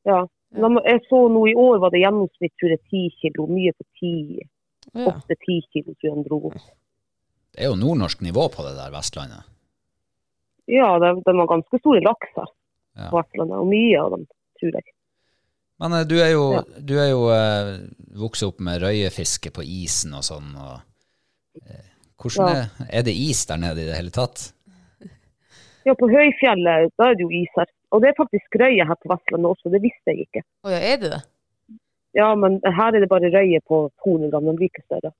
Ja. De, jeg så nå i år var det gjennomsnitt tror jeg 10 kilo, mye på 10, Å ja. 8-10 kilo tror jeg de dro opp. Det er jo nordnorsk nivå på det der Vestlandet. Ja, de, de har ganske store laks her Ja. på Vestlandet, og mye av dem, tror jeg. Men eh, du er jo, Ja. du er jo eh, vokst opp med røyefiske på isen og sånn. Og, eh, hvordan Ja. er, er det is der nede i det hele tatt? Ja, på Høyfjellet, da er det jo is her. Og det er faktisk røye her på Vestlandet også, det visste jeg ikke. Å ja, er det det? Ja, men her er det bare røye på 200 gram, den blir ikke større.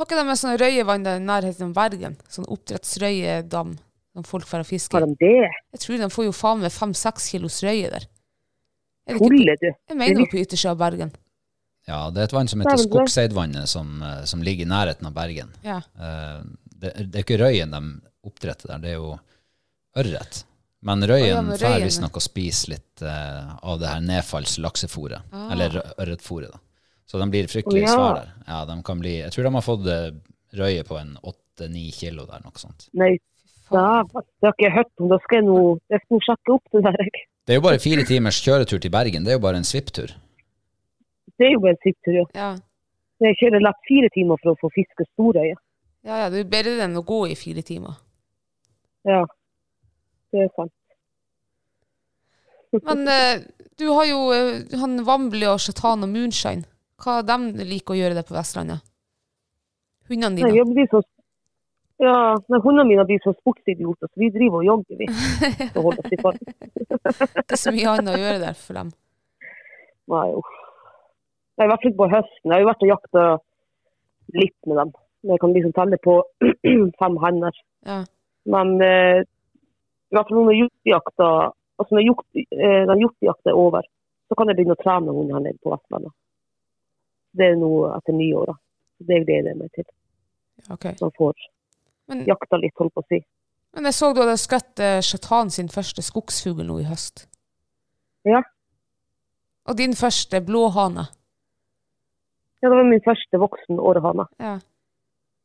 Har ikke de med sånne røyevann der i nærheten av Bergen? Sånn oppdrettsrøyedam som folk får fiske Har de det? Jeg tror de får jo faen meg fem-seks kilos røye der. Er det ikke på, Tuller du? jeg mener det er på yttersida av Bergen. Ja, det er et vann som heter det- Skogseidvannet, som, eh, som ligger i nærheten av Bergen. Ja. Eh, det, det er ikke røyen de oppdretter der, det er jo ørret. Men røyen ja, men får røyen, visstnok å spise litt eh, av det her nedfalls laksefôret, Ah. eller ørretfôret. da. Så de blir fryktelig ja. svære. Ja, de kan bli, jeg tror de har fått eh, røye på en åtte-ni kilo der, noe sånt. Nei, det har ikke jeg hørt om. Da skal jeg nå jeg skal sjekke opp det der. jeg. Det er jo bare fire timers kjøretur til Bergen. Det er jo bare en svipptur. Det er jo en svipptur, ja. Ja. Jeg kjører lett fire timer for å få fiske storøye. ja, ja, det er bedre enn å gå i fire timer. Ja, det er sant. Men eh, du har jo eh, han Vambli og Shatan og Moonshine. Hva de liker å gjøre det på Vestlandet? Hundene Nei, dine? jeg blir så, ja, nei, hundene mine blir så sportsidioter, så vi driver og jogger, vi. Oss i form. Det er så mye annet å gjøre der for dem. Nei, uff. Jeg har vært fall på høsten. Jeg har jo vært og jakta litt med dem. Jeg kan liksom telle på fem hender. Ja. Men eh, i hvert fall når hjortejakta altså når hjort, eh, den hjortejakta er over, så kan jeg begynne å trene hunden på Vestlandet. Det er nå etter nyår, da. Det gleder jeg meg til. Okay. Man får Men, jakta litt, holdt på å si. men jeg så du hadde skutt eh, sjatan sin første skogsfugl nå i høst. Ja. Og din første blåhane. Ja, det var min første voksen årehane. Ja.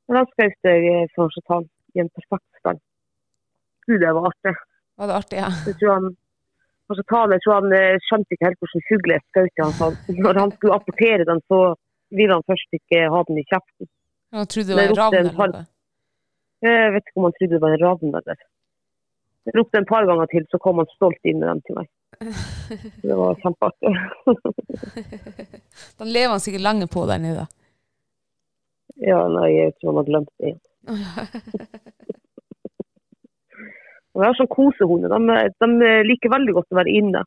Men den skjøt jeg eh, fra Chatan i en perfekt stand. Gud, det var artig. Var det artig? Ja. Jeg tror han altså, Tane, tror han eh, skjønte ikke helt hvordan fugl jeg skjøt. Han Så når han skulle apportere den, så ville han først ikke ha den i kjeften. Han trodde det var en ravn eller noe. Jeg vet ikke om han trodde det var en ravn eller Jeg ropte en par ganger til, så kom han stolt inn med den til meg. Det var kjempeartig. Den lever han sikkert lenge på der nede. Ja, nei, jeg tror han har glemt det igjen. Og Vi har sånn kosehunder. De, de liker veldig godt å være inne.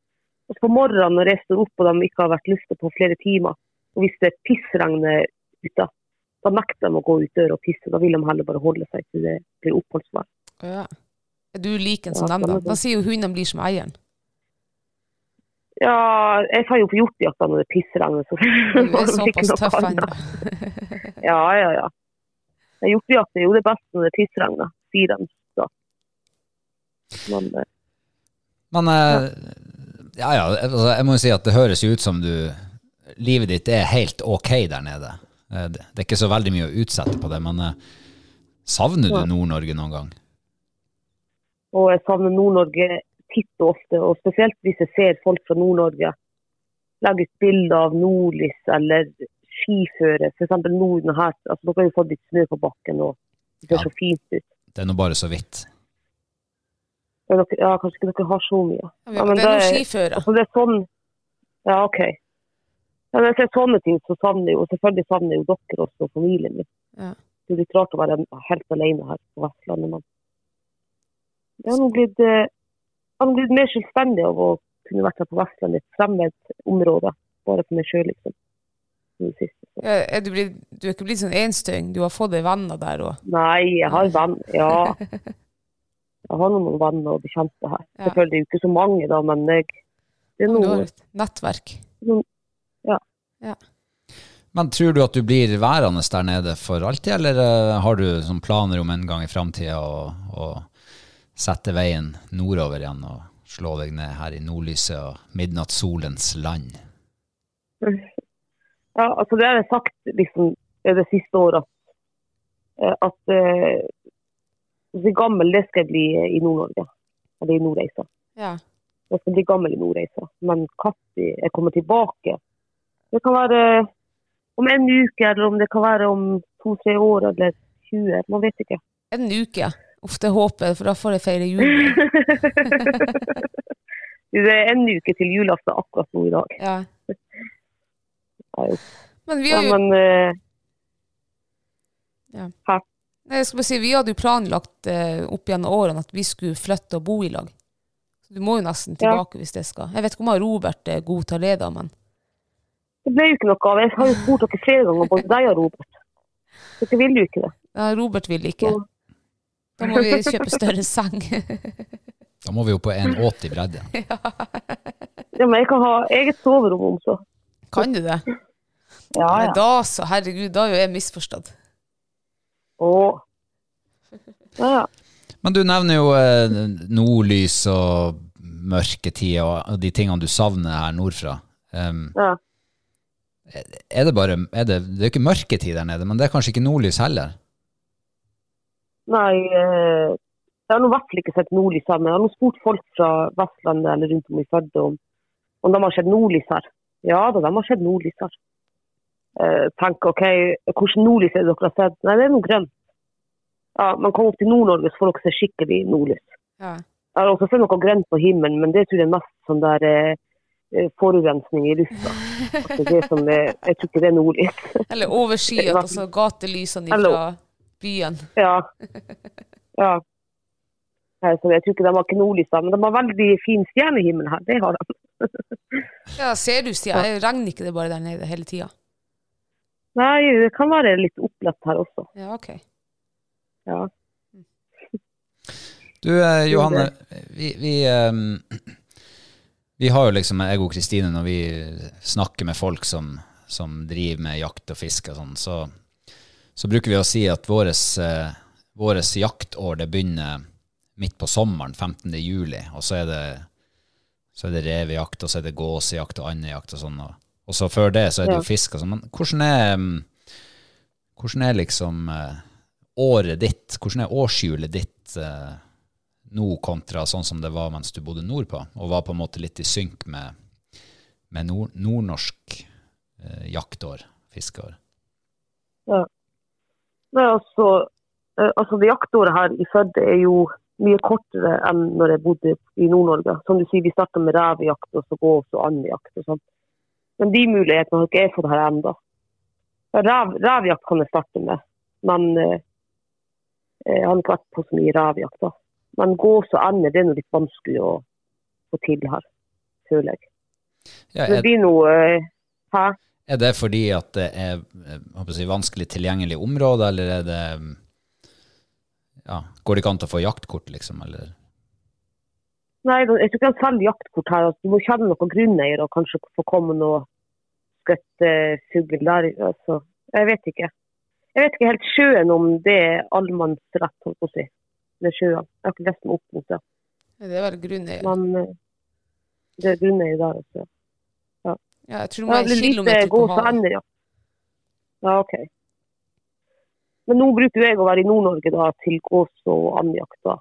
Og på morgenen når jeg står opp og de ikke har vært lufta på flere timer, og hvis det pissregner ute, da nekter de å gå ut døra og pisse. Da vil de heller bare holde seg til det blir oppholdsvær. Ja. Er du lik en som Ja, dem, da? Da sier jo hundene blir som eieren. Ja, jeg tar jo på hjortejakta når det pissregner. Så Du er såpass tøff ennå. Ja, ja, ja. Hjortejakt er jo det beste når det pissregner, sier de. Men eh, Men eh, ja, ja, altså, jeg må jo si at det høres jo ut som du Livet ditt er helt ok der nede. Eh, Det er ikke så veldig mye å utsette på det, men savner du Nord-Norge noen gang? Og jeg savner Nord-Norge titt og ofte, og spesielt hvis jeg ser folk fra Nord-Norge legge ut bilder av nordlys eller skiføre. F.eks. Norden her. Altså, dere har jo fått litt snø på bakken, og det ser Ja. så fint ut. Det er nå bare så vidt. Ja, kanskje ikke dere har så mye. Ja, men det er noen skiføre. Altså, det er sånn Ja, OK. Ja, når jeg ser sånne ting, så savner jeg jo selvfølgelig savner jeg jo dere også, og familien min. Ja. Det er litt rart å være helt alene her på Vestlandet, men det har blitt, eh, jeg blitt mer selvstendig av å kunne vært her på Vestlandet, et fremmed område, bare for meg sjøl, liksom. siste. Ja, Er du, blitt, du er ikke blitt sånn enstøing? Du har fått deg venner der òg? Nei, jeg har venner, ja. Jeg har noen venner og bekjente her. Ja. Selvfølgelig ikke så mange, da, men jeg, det er Du har noe et nettverk? Men tror du at du blir værende der nede for alltid, eller eh, har du sånn planer om en gang i framtida å, å sette veien nordover igjen og slå deg ned her i nordlyset og midnattssolens land? Ja, altså det har jeg sagt liksom det siste året at, eh, at eh, så gammel det skal jeg bli i Nord-Norge. Eller i Nordreisa. Ja. Jeg skal bli gammel i Nordreisa. Men når jeg kommer tilbake Det kan være om en uke, eller om det kan være om to-tre år eller 20. Man vet ikke. En uke. Uff, det håper jeg, for da får jeg feire jul. det er en uke til julaften akkurat nå i dag. Ja. Ja. Men vi har jo men eh, Nei, jeg skal bare si, vi hadde jo planlagt eh, opp gjennom årene at vi skulle flytte og bo i lag. Så du må jo nesten Ja. tilbake hvis det skal. Jeg vet ikke om Robert er god til å lede, men det ble jo ikke noe av. Jeg har jo spurt dere flere ganger, både deg og Robert. Dere vil jo ikke det. ja, Robert vil ikke. Da må vi kjøpe større seng. Da må vi jo på 1,80 bredde. Ja, men jeg kan ha eget soverom også. kan du det? Ja, ja. ja. da så, herregud, da er jo jeg misforstått. Åh. Ja, ja. Men du nevner jo eh, nordlys og mørketid og de tingene du savner her nordfra. Um, ja. er det bare er det, det er ikke mørketid der nede, men det er kanskje ikke nordlys heller? Nei, eh, Jeg har nå i hvert fall ikke sett nordlys her, men jeg har nå spurt folk fra Vestlandet eller rundt om i Førde om, om de har sett nordlys her. Ja da, de har sett nordlys her. Eh, tenker OK, hvordan nordlys er det dere har sett? Nei, det er noe grønt. Ja, Man kommer opp til Nord-Norge, så får dere se skikkelig nordlys. Ja. Jeg har også sett noe grønt på himmelen, men det tror jeg er mest sånn der eh, eh, forurensning i lufta. Altså det som er, jeg tror ikke det er nordlys. Eller overskyet, altså gatelysene fra byen. Ja. ja. Så jeg tror ikke de har ikke nordlys, da, men de har veldig fin stjernehimmel her. Det har de. Ja, ser du, stjerner? Regner ikke det bare der nede hele tida? Nei, det kan være litt opplett her også. Ja, OK. Ja. Du eh, Johanne, vi, vi, ehm, vi har jo liksom, jeg og Kristine, når vi snakker med folk som, som driver med jakt og fiske og sånn, så, så bruker vi å si at våres, eh, våres jaktår det begynner midt på sommeren, 15. juli, og så er det, så er det revejakt, og så er det gåsejakt og andejakt og sånn, og, og så før det så er det jo fisk og sånn. Men hvordan er, mm, hvordan er liksom eh, året ditt, hvordan er årshjulet ditt eh, nå kontra sånn som det var mens du bodde nordpå, og var på en måte litt i synk med, med nord, nordnorsk eh, jaktår, fiskeår? ja. Nei, altså, eh, altså det jaktåret her i Førde er jo mye kortere enn når jeg bodde i Nord-Norge. Som du sier, vi starta med revejakt, og så gås og andejakt og sånn. Men de mulighetene har ikke jeg fått her ennå. Rav, ravjakt kan jeg starte med, men eh, jeg har ikke vært på så mye ravjakt. da. Men gås og ender det er noe litt vanskelig å få til her, føler jeg. Ja, Det er, blir noe eh, Hæ? er det fordi at det er eh, si, vanskelig tilgjengelig område, eller er det ja, Går det ikke an til å få jaktkort, liksom? Eller? Nei, jeg tror ikke han selger jaktkort her. Altså, du må kjenne noen grunneiere og kanskje få komme noe skøttefugl der. Altså, jeg vet ikke. Jeg vet ikke helt sjøen om det er allemannsrett, holdt på å si. Med sjøen. Jeg har ikke lest meg opp mot det. Det er vel grunneier. Men eh, det er grunneier der. Altså. Ja, jeg tror det er en er kilometer på havet. ja. Ja, OK. Men nå bruker jeg å være i Nord-Norge da, til gås og andjakt. da.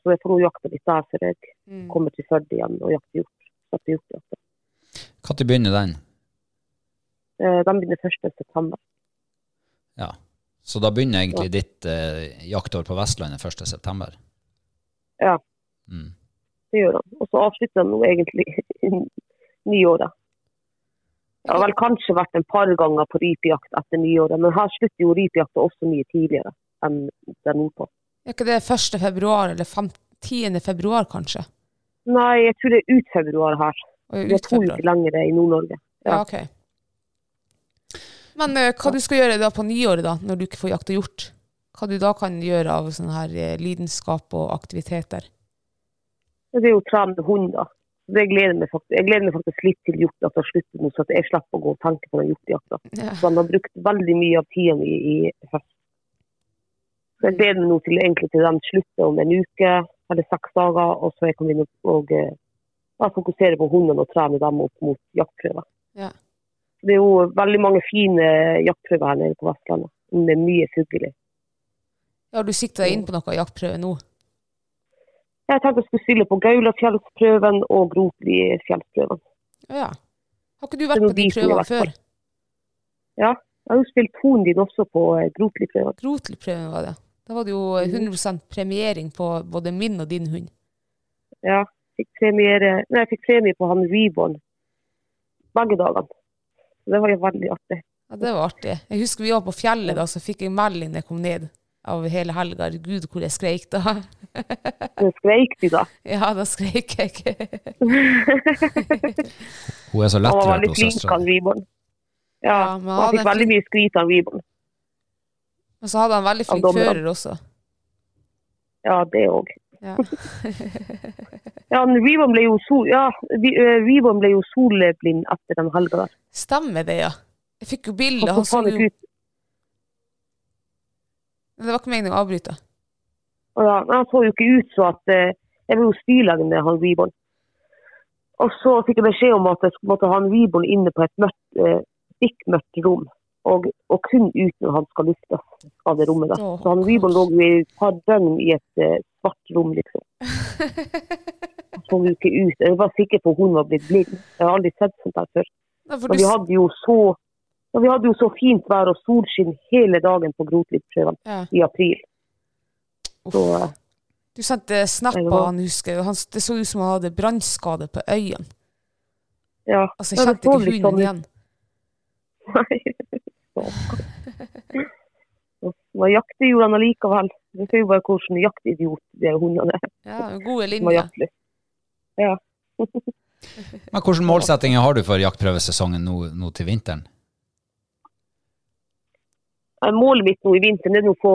Så jeg får nå jakte litt der for jeg Mm. kommer til Førde igjen og jakter hjort. Sette hjortjakt. Når begynner den? Eh, De begynner 1. september. Ja. Så da begynner egentlig ditt eh, jaktår på Vestlandet 1. september? Ja. Mm. Det gjør han. Og så avslutter han nå egentlig nyåret. Det har vel kanskje vært en par ganger på rypejakt etter nyåret, men her slutter jo rypejakta også mye tidligere enn der nordpå. Er ikke det 1. februar eller 5 10. februar, kanskje? Nei, jeg tror det er ut februar her. Det er to uker lenger i Nord-Norge. Ja, ok. Men uh, hva du skal gjøre da på nyåret, da, når du ikke får jakta hjort? Hva du da kan gjøre av sånn her eh, lidenskap og aktiviteter? Det er jo å trene hund, da. Det gleder meg faktisk. Jeg gleder meg faktisk litt til hjortjakta slutter nå, så at jeg slipper å gå og tenke på den hjortejakta. Ja. Så han har brukt veldig mye av tida mi i høst. Så jeg gleder meg nå til, egentlig til den slutter om en uke eller seks dager, og så jeg kan begynne å eh, ja, fokusere på hundene og trene dem opp mot jaktprøver. Ja. Det er jo veldig mange fine jaktprøver her nede på Vestlandet. Det er mye fugl i. Ja, du sikta deg inn på noe jaktprøve nå? Jeg tenkte jeg skulle stille på Gaulafjellsprøven og Grotli-fjellsprøven. Ja. Har ikke du vært på de prøvene før? Ja, jeg har jo spilt hunden din også på eh, Grotli-prøven. Grotli-prøven var det. Da var det jo Mhm. 100% premiering på både min og din hund. Ja, fikk premiere, nei, jeg fikk premie på han Reborn begge dagene. Så det var jo veldig artig. Ja, Det var artig. Jeg husker vi var på fjellet da, så fikk jeg melding da jeg kom ned av hele helga. Gud, hvor jeg skreik da. Men skreik de da? Ja, da skreik jeg. Hun er så Han var lettrørt, veldig hun flink, han. Reborn. Ja, Ja, men han han fikk veldig mye skryt av Reborn. Men så hadde han veldig flink fører også. Ja, det òg. Ja. Ja, Reborn ble jo, sol, ja, ble jo solblind etter den helga der. Stemmer det, ja. Jeg fikk jo bilde. Han så jo. Det var ikke meningen å avbryte. Ja, men han så jo ikke ut så at Jeg var jo styrlegen med han Reborn. Og så fikk jeg beskjed om at jeg måtte ha han Reborn inne på et mørkt, eh, stikkmørkt rom. Og, og kun ut når han skal luftes av det rommet. da. Så han Reborn lå jo i et par døgn i et uh, svart rom, liksom. Så jo ikke ut. Jeg var sikker på at hun var blitt blind. Jeg har aldri sett sånt der før. Ja, Og vi hadde jo så og vi hadde jo så fint vær og solskinn hele dagen på Grotlidsprøven ja, i april. Så uh, du sendte snap av han, husker jeg. Han, det så ut som han hadde brannskade på øynene. ja. Altså, jeg kjente ikke sånn hunden ut. igjen. Nei. Så, Man jakter jo han allikevel. Det ser jo bare hvordan jaktidiot de hundene er. Ja, gode linjer. Ja. Men hvilke målsettinger har du for jaktprøvesesongen nå, nå til vinteren? Eh, Målet mitt nå i vinteren er å få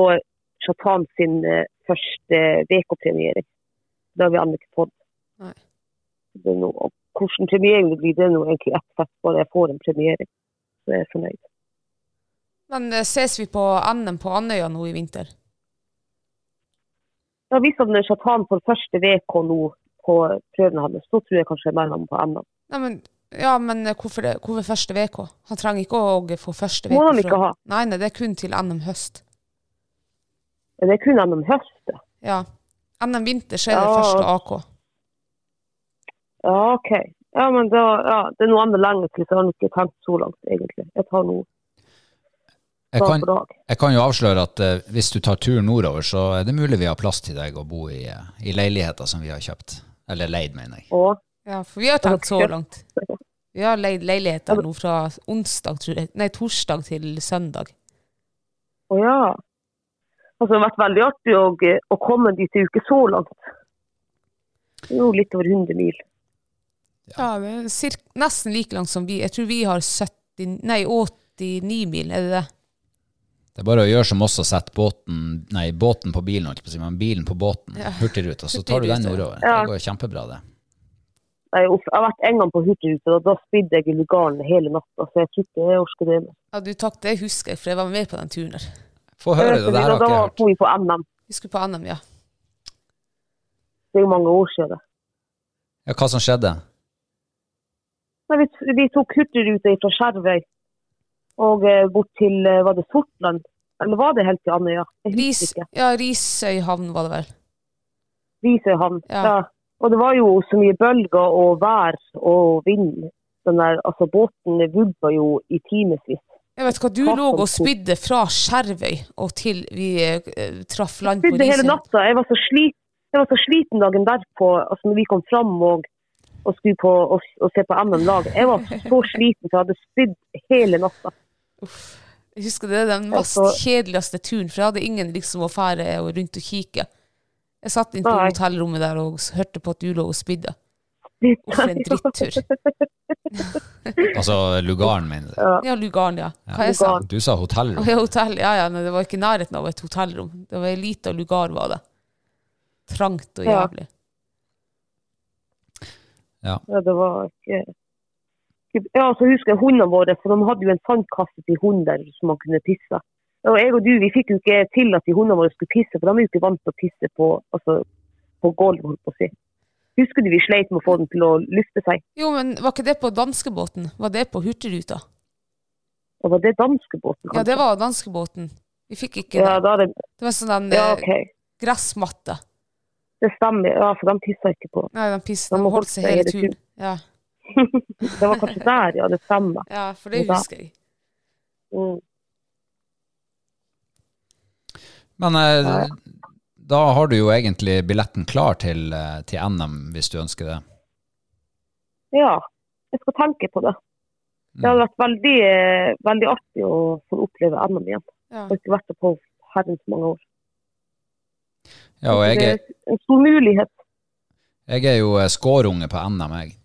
Chatan sin eh, første VK-premiering. Det har vi ennå ikke fått. Det er noe, og hvordan premiering det blir, det er nå egentlig ett fett, bare jeg får en premiering. Så er jeg fornøyd. Men eh, ses vi på NM på Andøya nå i vinter? Ja, hvis han Chatan for første VK nå på prøvene hans, så tror jeg kanskje jeg melder ham på NM. Ja, men, ja, men eh, hvorfor, det, hvorfor første VK? Han trenger ikke å få første VK. Må han ikke ha? Nei, nei, det er kun til NM høst. Men det er kun NM høst. Ja. NM vinter så er det Ja. første AK. Ja, OK. Ja, men da, ja, det er noe annet lenge til, så jeg har ikke tenkt så langt, egentlig. Jeg tar noe Jeg kan, jeg kan jo avsløre at uh, hvis du tar turen nordover, så er det mulig vi har plass til deg å bo i, uh, i leiligheter som vi har kjøpt. Eller leid, mener jeg. Og Ja, for vi har tenkt så langt. Vi har leid leiligheter nå fra onsdag, tror jeg. Nei, torsdag til søndag. Å ja. Altså, det har vært veldig artig å, å komme dit, det er så langt. Det er jo litt over 100 mil. Ja, det er cirka, nesten like langt som vi. Jeg tror vi har 70, nei, 89 mil, er det det? Det er bare å gjøre som oss og sette båten, nei, båten på bilen, ikke på å si, men bilen på båten, Ja. Hurtigruta, så tar du den nordover. Ja. Det går kjempebra, det. Nei, Jeg har vært en gang på Hurtigruta, og da spydde jeg i lugaren hele natta, så jeg tror ikke jeg orker det. mer. Ja, du takk, det husker jeg, for jeg var med på den turen der. Få høre det, det her har da ikke jeg hørt. får vi på NM. Vi skulle på NM, ja. Det er jo mange år siden. Ja, hva som skjedde? Nei, vi, vi tok Hurtigruta fra Skjervøy og eh, bort til, eh, var det Sortland? Eller var det helt til Andøya? Ris, ja, Risøyhavn var det vel. Risøyhavn. Ja. Ja. Og det var jo så mye bølger og vær og vind. Den der, altså båten vugga jo i timevis. Jeg vet hva, du lå og spydde fra Skjervøy og til vi eh, traff land på Spydde hele Risøy. natta. Jeg var så sliten, jeg var så sliten dagen derpå, altså når vi kom fram og, og skulle på og, og se på NM-lag. Jeg var så sliten, for jeg hadde spydd hele natta. Jeg husker det er den mest så, kjedeligste turen, for jeg hadde ingen liksom å fære og rundt og kikke. Jeg satt inn på Nei. hotellrommet der og hørte på at du lå og spydde. Uff, for en drittur. Altså lugaren, mener du? Ja, Lugaren, ja. Hva jeg sa? Du sa hotellrom. Ja, hotell, ja, ja, men det var ikke nærheten av et hotellrom. Det var ei lita lugar, var det. Trangt og Ja. Jævlig. Ja, det var ikke Ja, så husker jeg hundene våre, for de hadde jo en sandkasse til hunder som man kunne pisse. Og jeg og du, vi fikk jo ikke til at de hundene våre skulle pisse, for de er jo ikke vant til å pisse på, altså, på gulv, holdt på å si. Husker du vi sleit med å få den til å lufte seg? Jo, men var ikke det på danskebåten? Var det på Hurtigruta? Og var det danskebåten? Ja, det var danskebåten. Vi fikk ikke Ja, det. det, Det var sånn en ja, okay. gressmatte. Det stemmer. Ja, for de pissa ikke på. Nei, de pissa. De holdt seg hele turen. Ja. Det var kanskje der, ja. Det stemmer. ja, for det husker jeg. Mm. Men eh, da har du jo egentlig billetten klar til, eh, til NM, hvis du ønsker det. Ja, jeg skal tenke på det. Det hadde vært veldig, eh, veldig artig å få oppleve NM igjen. Ja. Jeg har ikke vært der på herrens mange år. Ja, og jeg det er, en stor mulighet. jeg er jo eh, skårunge på NM, jeg.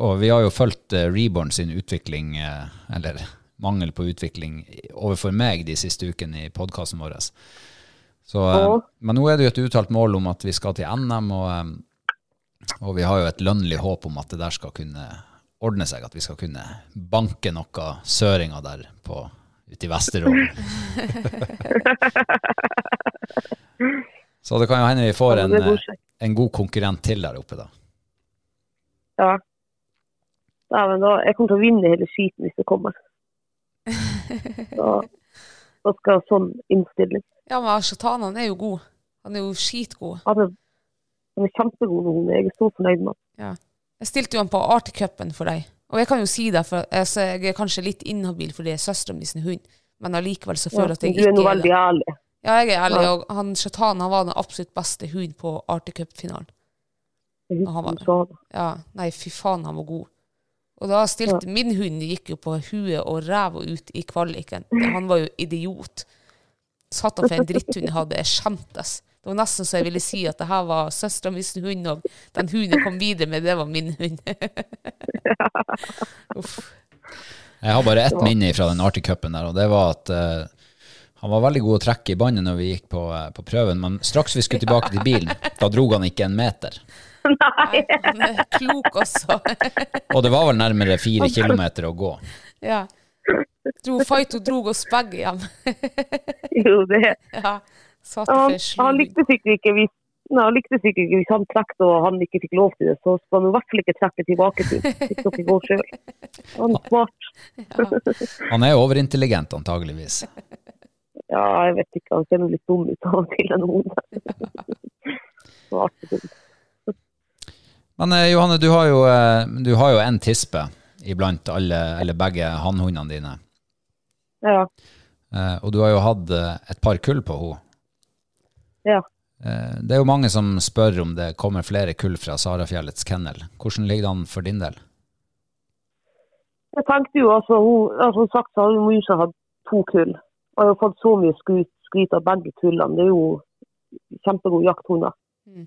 Og vi har jo fulgt eh, Reborn sin utvikling, eh, eller mangel på utvikling, overfor meg de siste ukene i podkasten vår. Så, Ja. Men nå er det jo et uttalt mål om at vi skal til NM, og, og vi har jo et lønnlig håp om at det der skal kunne ordne seg, at vi skal kunne banke noe søringer der på, ute i Vesterålen. Så det kan jo hende vi får en, en god konkurrent til der oppe, da. Ja. Dæven, da, jeg kommer til å vinne hele skiten hvis det kommer. Da, da skal sånn innstilling. Ja, men Shatan han er jo god. Han er jo skitgod. Han er, han er kjempegod nå. Jeg er så fornøyd med ham. Ja. Jeg stilte jo han på Arctic Cupen for deg. Og jeg kan jo si det, for jeg er kanskje litt inhabil fordi jeg er søstera mi sin hund, men allikevel så føler jeg at jeg ikke er det. ikke er veldig det. ærlig. Ja, jeg er ærlig, Ja. og han Shatan han var den absolutt beste hunden på Arctic Cup-finalen. Ja, nei, fy faen, han var god. Og da stilte min hund gikk jo på huet og ræva ut i kvaliken. Han var jo idiot. Satan for en dritthund jeg hadde. Jeg skjemtes. Det var nesten så jeg ville si at det her var søstera mi sin hund, og den hunden jeg kom videre med, det var min hund. Uff. Jeg har bare ett minne fra den Arctic Cupen der, og det var at eh, han var veldig god å trekke i båndet når vi gikk på, eh, på prøven, men straks vi skulle tilbake til bilen, da drog han ikke en meter. Nei, han er klok også. Og det var vel nærmere fire kilometer å gå. ja. Dro Faito drog oss begge hjem. Jo, det ja. han, han likte sikkert ikke hvis Nei, han likte sikkert ikke hvis han trekte og han ikke fikk lov til det, så skal han i hvert fall ikke trekke tilbake til hvis dere går sjøl. Han er smart. Han er overintelligent, antageligvis. Ja, jeg vet ikke, han ser litt dum ut av og til en hund. Så artig hund. Men eh, Johanne, du har jo, eh, du har jo en tispe iblant alle, eller begge hannhundene dine. Ja. Eh, og du har jo hatt eh, et par kull på henne. ja. Det er jo mange som spør om det kommer flere kull fra Sarafjellets kennel. Hvordan ligger det an for din del? Jeg tenkte jo altså, hun, altså sagt så har jo ikke ha to kull. Har fått så mye skryt, skryt av begge kullene. Det er jo kjempegode jakthunder. Mm.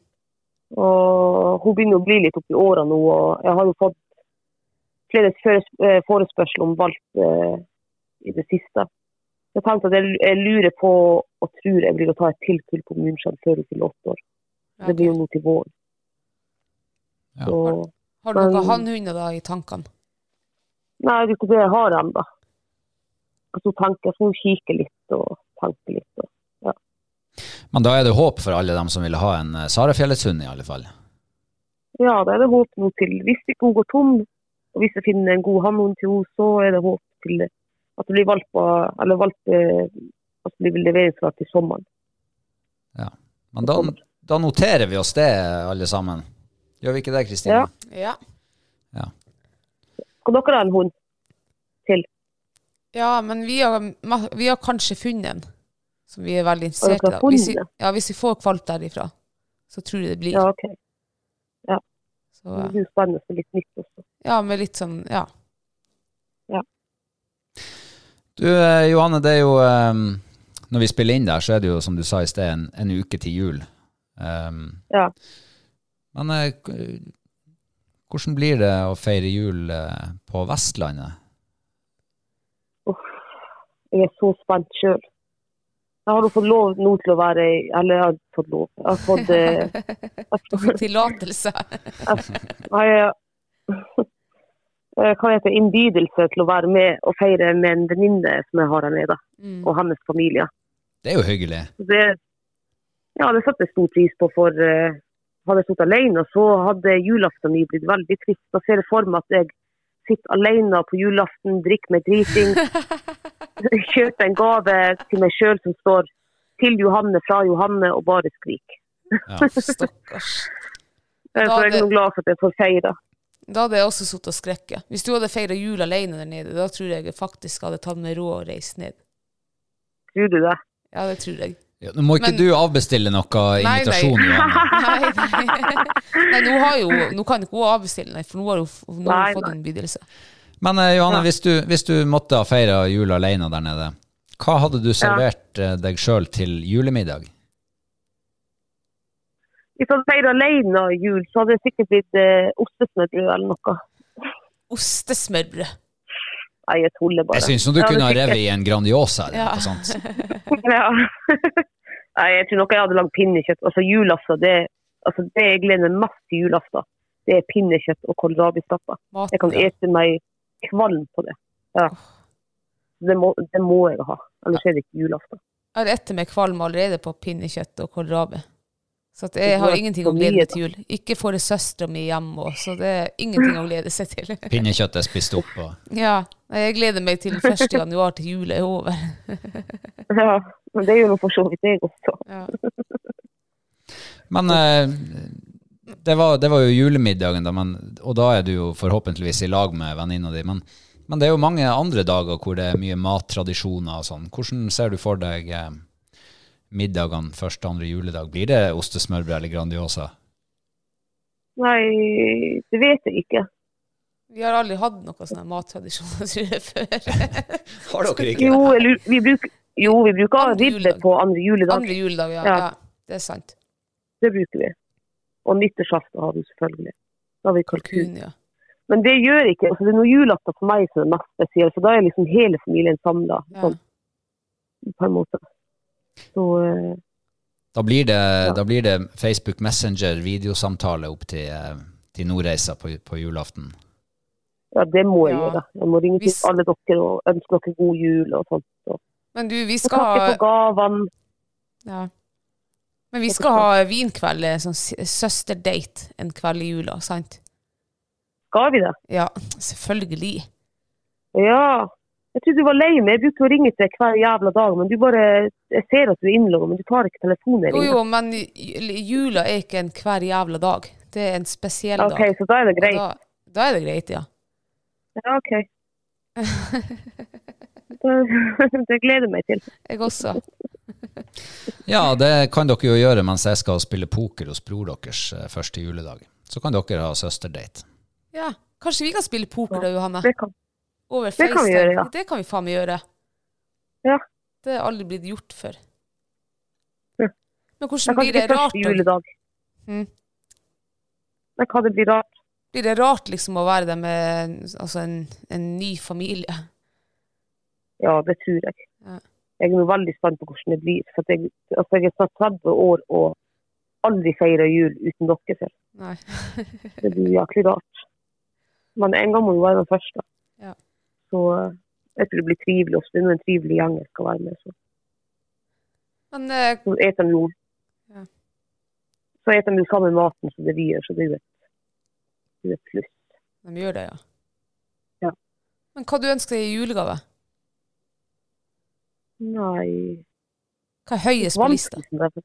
Og hun begynner å bli litt oppi åra nå, og jeg har jo fått flere eh, forespørsler om valp eh, i det siste. Jeg tenkte at jeg, jeg lurer på og tror jeg blir å ta et til kull på Munskjell før hun fyller åtte år. Okay. Det blir jo nå til våren. Ja. Har du noen hannhunder da i tankene? nei, det er ikke det jeg har ennå. Så tanker, jeg, så må jeg kikke litt og tanker litt. Og, Men da er det håp for alle dem som vil ha en eh, Sarafjellets hund, i alle fall. ja, da er det håp nå til. Hvis ikke hun går tom, og hvis jeg finner en god hannhund til henne, så er det håp til at det blir valp, eller valp, eh, at det blir leveringsklart til sommeren. Ja, Men da, da noterer vi oss det, alle sammen. Gjør vi ikke det, Kristine? Ja. Ja. Skal dere ha en hund? Ja, men vi har, vi har kanskje funnet en som vi er veldig interessert i. Hvis vi, ja, hvis vi får kvalp derifra, så tror jeg det blir. Ja, ok. Så, Det blir spennende for litt nytt også. ja, med litt sånn, ja. ja. Du, eh, Johanne, det er jo eh, Når vi spiller inn der, så er det jo, som du sa i sted, en, en uke til jul. Um, Ja. Men eh, hvordan blir det å feire jul eh, på Vestlandet? Jeg er så spent sjøl. Jeg har fått lov nå til å være Eller jeg har fått lov. Jeg har fått jeg har fått tillatelse. Eh, hva heter det, innbydelse til å være med og feire med en venninne som jeg har her nede, Mm. og hennes familie. Det er jo hyggelig. Det, ja, det setter jeg stor pris på, for uh, hadde jeg sittet alene, så hadde julaften min blitt veldig trist. Da ser jeg for meg at jeg sitter alene på julaften, drikker meg driting, kjøper en gave til meg sjøl som står 'Til Johanne fra Johanne' og bare skrik. Ja. Stakkars. Så jeg er nå glad for at jeg får feire. Da hadde jeg også sittet og skrekket. Hvis du hadde feira jul alene der nede, da tror jeg jeg faktisk hadde tatt meg råd og reist ned. Tror du det? Ja, det tror jeg. Ja, nå må ikke Men- du avbestille noe nei. invitasjon, Johanne. Nei, nei. nei nå, har jo, nå kan ikke hun avbestille, nei, for nå har hun, nå har Nei, hun fått nei. en bydelse. Men eh, Johanne, Ja. hvis, du, hvis du måtte ha feira jul alene der nede, hva hadde du servert ja. deg sjøl til julemiddag? Hvis jeg hadde feiret alene jul, så hadde det sikkert blitt eh, ostesmørbrød eller noe. Ostesmørbrød. Nei, jeg tuller bare. Jeg syns du kunne ha revet i en Grandiosa eller Ja. noe sånt. Ja. Nei, jeg tror nok jeg hadde lagd pinnekjøtt. Altså julaften, det, altså, det jeg gleder meg mest til julaften, det er pinnekjøtt og kålrabistappe. Jeg kan ja. ete meg kvalm på det. Ja. Det må, det må jeg ha, ellers er det ikke julaften. Jeg har etter meg kvalm allerede på pinnekjøtt og kålrabi. Så at jeg har ingenting å glede meg til jul. Ikke får søstera mi hjem òg, så det er ingenting å glede seg til. Pinnekjøttet er spist opp. Og, Ja, jeg gleder meg til 1. januar til jula er over. Ja, men det jo noe for så vidt jeg også. Ja. men eh, det, var, det var jo julemiddagen, da, men, og da er du jo forhåpentligvis i lag med venninna di. Men, men det er jo mange andre dager hvor det er mye mattradisjoner og sånn. Hvordan ser du for deg eh, middagene første andre juledag? Blir det ostesmørbrød eller Grandiosa? Nei, det vet jeg ikke. Vi har aldri hatt noen sånne mattradisjoner, tror jeg, før. Har dere Jo, jeg vi bruker, jo, vi bruker ribbe på andre juledag. Andre juledag, ja. Ja. ja. Det er sant. Det bruker vi. Og nyttårsaften har vi selvfølgelig. Da har vi kalkun. Kun, ja. Men det gjør ikke altså Det er noe julaften for meg som er mest spesiell, for da er liksom hele familien samla. Ja. Sånn, på en måte. Så uh, Da blir det, da blir det Facebook Messenger videosamtale opp til, eh, til Nordreisa på, på julaften. ja, det må jeg Ja. gjøre. Jeg må ringe til alle dere og ønske dere god jul og sånt. Og, Men du, vi og ha takke ha for gavene. ja. Men vi skal ha vinkveld, eh, sånn søsterdate, en kveld i jula, sant? Skal vi det? Ja, selvfølgelig. Ja. Jeg trodde du var lei meg. Jeg brukte å ringe til deg hver jævla dag, men du bare Jeg ser at du er innlogga, men du tar ikke telefonen. Jo, jo, men jula er ikke en hver jævla dag. Det er en spesiell OK, dag. så da er det greit. Da, da er det greit, ja. Ja, OK. Det gleder jeg meg til. Jeg også. Ja, det kan dere jo gjøre mens jeg skal spille poker hos bror deres eh, første juledag. Så kan dere ha søsterdate. Ja, Kanskje vi kan spille poker da, Johanne? Det kan. Over det kan vi gjøre, ja. Det kan vi faen meg gjøre. Ja. Det er aldri blitt gjort før. Ja. Men hvordan blir det rart? juledag. Mm. Men hva det blir rart? Blir det rart liksom å være der med altså en, en ny familie? Ja, det tror jeg. Ja. Jeg er veldig spent på hvordan det blir. For jeg, altså jeg er snart 30 år og aldri feira jul uten dere før. Det blir jæklig rart. Men en gang må jo være den første. Ja. Så eh, jeg tror det blir trivelig også. Det er en trivelig gjeng jeg skal være med. Så, Men eh, så eter de jo Ja. Så eter de jo samme maten som det vi gjør, så det er jo et, det er et pluss. de gjør det, ja. Ja. Men hva du ønsker deg i julegave? Nei Hva er høyest på lista? som er.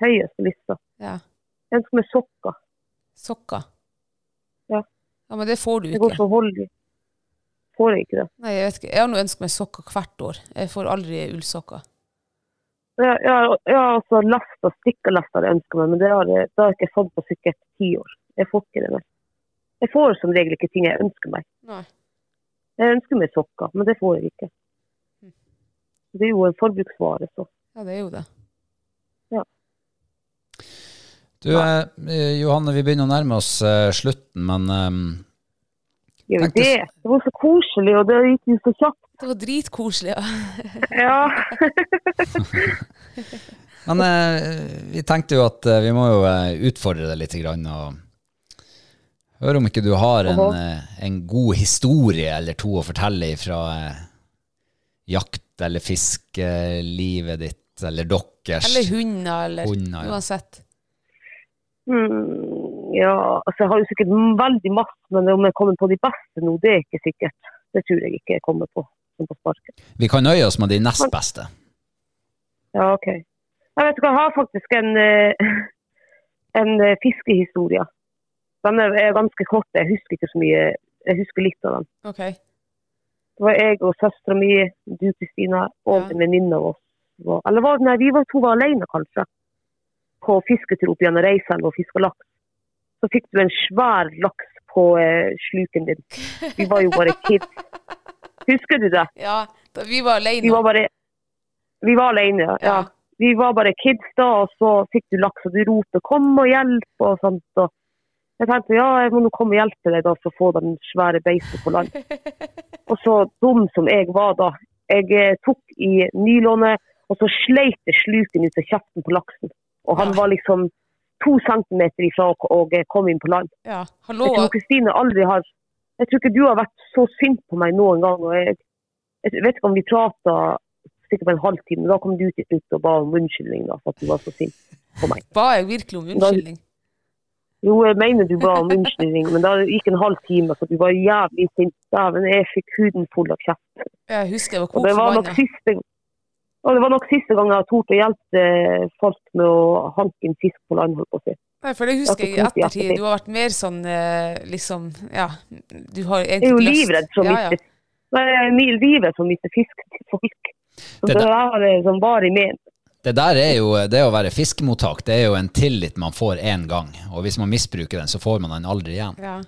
Høyest på lista. Ja. Jeg ønsker meg sokker. Sokker? Ja. Ja, Men det får du ikke. Det går så hold i. Får jeg ikke det. Nei, jeg vet ikke. Jeg har nå ønsket meg sokker hvert år. Jeg får aldri ullsokker. Ja, ja, ja altså lester, stikkerlester jeg ønsker meg, men det har jeg, det har jeg ikke fått på sikkert ti år. Jeg får ikke det mer. Jeg får som regel ikke ting jeg ønsker meg. Nei. Jeg ønsker meg sokker, men det får jeg ikke. Det er jo en forbruksvare, så. Ja, det er jo det. Du, eh, Johanne, vi begynner å nærme oss eh, slutten, men eh, Gjør vi det? Det var så koselig, og det gikk jo så kjapt. Det var dritkoselig. Ja. Ja. Men eh, vi tenkte jo at eh, vi må jo eh, utfordre deg litt grann, og høre om ikke du har en, en god historie eller to å fortelle fra eh, jakt- eller fiskelivet ditt, eller deres. Eller hunder, eller Hunder, ja. uansett. Mm, ja, altså jeg har jo sikkert veldig masse, men om jeg kommer på de beste nå, det er ikke sikkert. Det tror jeg ikke jeg kommer på, på. Vi kan nøye oss med de nest beste. Ja, OK. Jeg vet ikke, jeg har faktisk en, eh, en eh, fiskehistorie. Den er, ganske kort, jeg husker ikke så mye. Jeg husker litt av den. OK. Det var jeg og søstera mi, du Kristina, og Ja. en venninne av oss. var- Eller var nei, vi var to var alene, kanskje. På fisketur opp gjennom Reiselv og fiska laks. Så fikk du en svær laks på eh, sluken din. Vi var jo bare kids. Husker du det? Ja, vi var alene. Vi var bare Vi var alene, ja. Ja. Vi var bare kids da, og så fikk du laks, og du ropte 'kom og hjelp' og sånt. Og jeg tenkte ja, jeg må nå komme og hjelpe deg da, for å få den svære beistet på land. Og så dum som jeg var da. Jeg eh, tok i nylånet, og så sleit jeg sluken ut av kjeften på laksen. Og han var liksom to centimeter ifra å å komme inn på land. Ja. Jeg tror Kristine aldri har Jeg tror ikke du har vært så sint på meg noen gang. og Jeg, jeg vet ikke om vi prata sikkert på en halvtime, men da kom du til slutt og ba om unnskyldning da, for at du var så sint. på meg. Ba jeg virkelig om unnskyldning? Jo, jeg mener du ba om unnskyldning, men da gikk en halv time, så du var jævlig sint. Dæven, jeg fikk huden full av kjeft. Jeg husker jeg var Og det var nok kokforbanna. siste og det var nok siste gang jeg har tort å hjelpe eh, folk med å hanke inn fisk på land, holdt på å si. Nei, for det husker jeg i ettertid. Du har vært mer sånn eh, liksom Ja, du har Jeg er jo livredd for å ja, ja. Nei, Jeg er livredd for å miste fisk til folk. Så Det det, der- her er som varig ment. Det der er jo, det å være fiskemottak, det er jo en tillit man får én gang. Og hvis man misbruker den, så får man den aldri igjen. ja.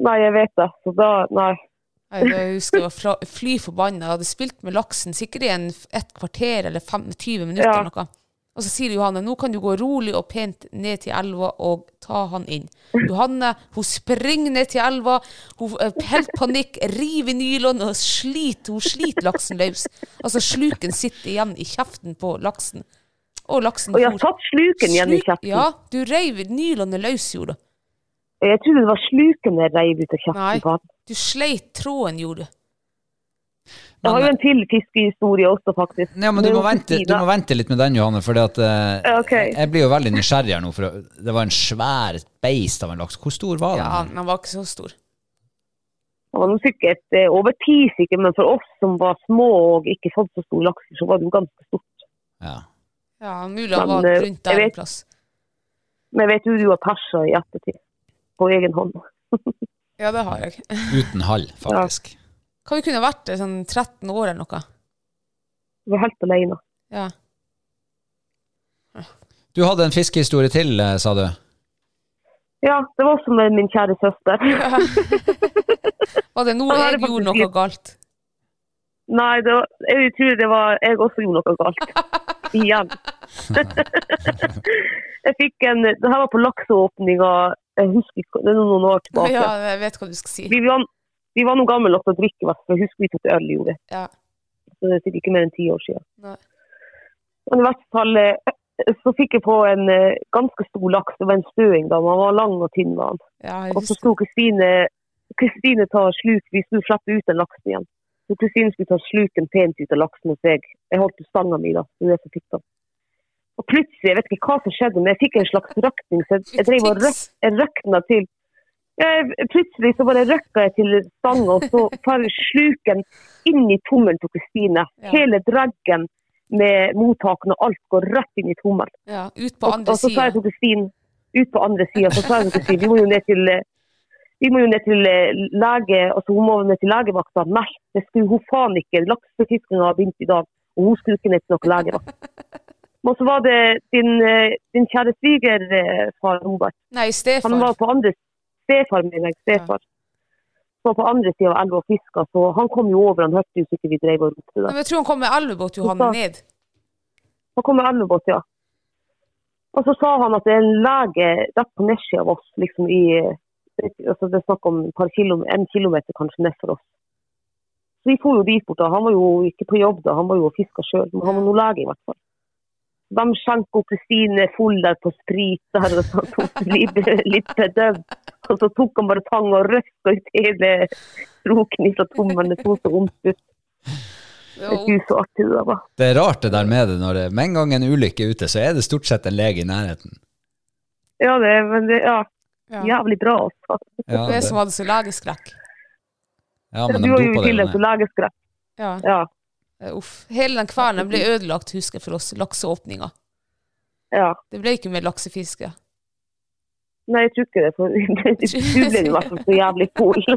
Nei, jeg vet det. Så da, nei. Nei, Jeg husker jeg var fly forbanna. Jeg hadde spilt med laksen sikkert i en, et kvarter eller fem, 20 minutter. Ja. eller noe. Og så sier Johanne nå kan du gå rolig og pent ned til elva og ta han inn. Johanne hun springer ned til elva, hun er helt panikk, river nylon og sliter, hun sliter laksen løs. Altså sluken sitter igjen i kjeften på laksen. Og laksen Og jeg har tatt sluken igjen i kjeften. Ja, du reiv nylonet løs, gjorde du. Jeg trodde det var sluken jeg reiv ut av kjeften Nei. på han. Du sleit tråden, gjorde du. Jeg har jo en til fiskehistorie også, faktisk. Ja, men du må, vente, du må vente litt med den, Johanne, for Ja, ok. jeg blir jo veldig nysgjerrig her nå. For det var en svær beist av en laks. Hvor stor var den? Ja, den var ikke så stor. Det var noe sikkert eh, over ti, sikkert, men for oss som var små og ikke fant så stor laks, så var det jo ganske stort. Ja. Ja, mulig han Men, var eh, rundt der en plass. Men vet jo du har persa i ettertid. På egen hånd. Ja, det har jeg. Uten hall, faktisk. Hva vi kunne vært sånn 13 år eller noe? Jeg var helt alene. Ja. Du hadde en fiskehistorie til, eh, sa du? Ja, det var også med min kjære søster. Var det noe jeg gjorde noe galt? Nei, det var, jeg tror det var jeg også gjorde noe galt. Igjen. jeg fikk en Det her var på lakseåpninga, jeg husker ikke, det er noen år tilbake. Ja, jeg vet hva du skal si. Vi var, vi var noen gamle nok til å drikke, for jeg husker vi tok øl, gjorde. Ja. Så det er sikkert ikke mer enn ti år siden. Nei. Men i hvert fall eh, så fikk jeg på en eh, ganske stor laks. Det var en støing da, Man var lang og tynn. var han. Ja, Og så sto Kristine Kristine tar sluk, vi skulle slippe ut den laksen igjen. Så Kristine skulle ta sluken pent ut av laksen hos meg. Jeg holdt i stanga mi da. Det var det som fikk den. Og plutselig, jeg vet ikke hva som skjedde, men jeg fikk en slags røkning. Så jeg, jeg drev og røk, røkna til. Jeg, plutselig så bare røkka jeg til stanga, og så får sluken inn i tommelen til Kristine. Ja. Hele draggen med mottakene og alt går rett inn i tommelen. Ja, ut på andre og så sa jeg sida. til Kristin, ut på andre sida, så sa jeg til Kristin, vi må jo ned til eh, vi må jo ned til eh, lege, altså hun må ned til legevakta. Nei, det skulle hun faen ikke. Laksefiskinga har begynt i dag, og hun skulle ikke ned til noen legevakt. Og så var det din, eh, din kjære svigerfar Robert. Nei, Stefan. Han var på andre stefar, min, jeg. Stefar. Så var på andre sida av elva og fiska, så han kom jo over. Han hørte jo sikkert vi drev og ropte der. men Jeg tror han kom med elvebåt, Johanne, Så- ned. Han kom med elvebåt, ja. Og så sa han at det er en lege rett på nedsida av oss, liksom i altså Det er snakk om et par kilom, en kilometer kanskje ned for oss. Så vi for jo dit bort. da. Han var jo ikke på jobb da, han var jo og fiska sjøl, men han var noe lege i hvert fall. De skjenka Kristine full der på sprit der, og så tok litt, litt bedøvd. Og så tok han bare tang og røska ut hele kroken fra tommelen. Det så så vondt ut. Det er rart det der med det. når det, Med en gang en ulykke er ute, så er det stort sett en lege i nærheten. Ja, det, men det, ja, ja. jævlig bra, altså. Ja, Det er som hadde så legeskrekk. ja men de bor på det. Du har jo tillegg legeskrekk. Ja. Ja. Eh, Uff. Hele den kvelden ble ødelagt, husker jeg, for oss. Lakseåpninga. ja. Det ble ikke mer laksefiske. Nei, jeg tror ikke det, for du ble i hvert fall så jævlig full.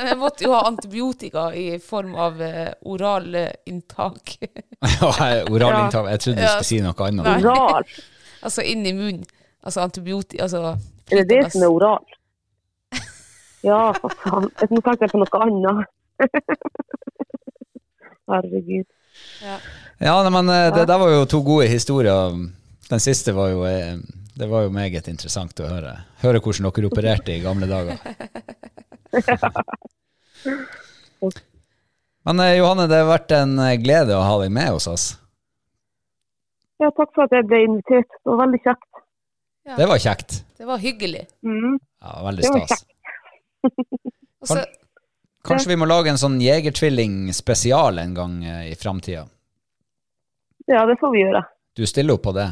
Jeg måtte jo ha antibiotika i form av eh, oralinntak. Ja, Oralinntak. Jeg trodde du skulle si noe annet. Nei. Oral. altså inn i munnen. Altså antibiotika altså, Er det det som er oral? Ja, for faen. Jeg må tenke på noe annet. Herregud. Ja, ja men eh, det der var jo to gode historier. Den siste var jo eh, Det var jo meget interessant å høre. Høre hvordan dere opererte i gamle dager. Men eh, Johanne, det har vært en glede å ha deg med hos oss. Ja, takk for at jeg ble invitert. Det var veldig kjekt. Ja. Det var kjekt. Det var hyggelig. Mm. Ja, veldig Det var stas. Og så, Kanskje vi må lage en sånn Jegertvilling spesial en gang eh, i framtida. Ja, det får vi gjøre. Du stiller opp på det?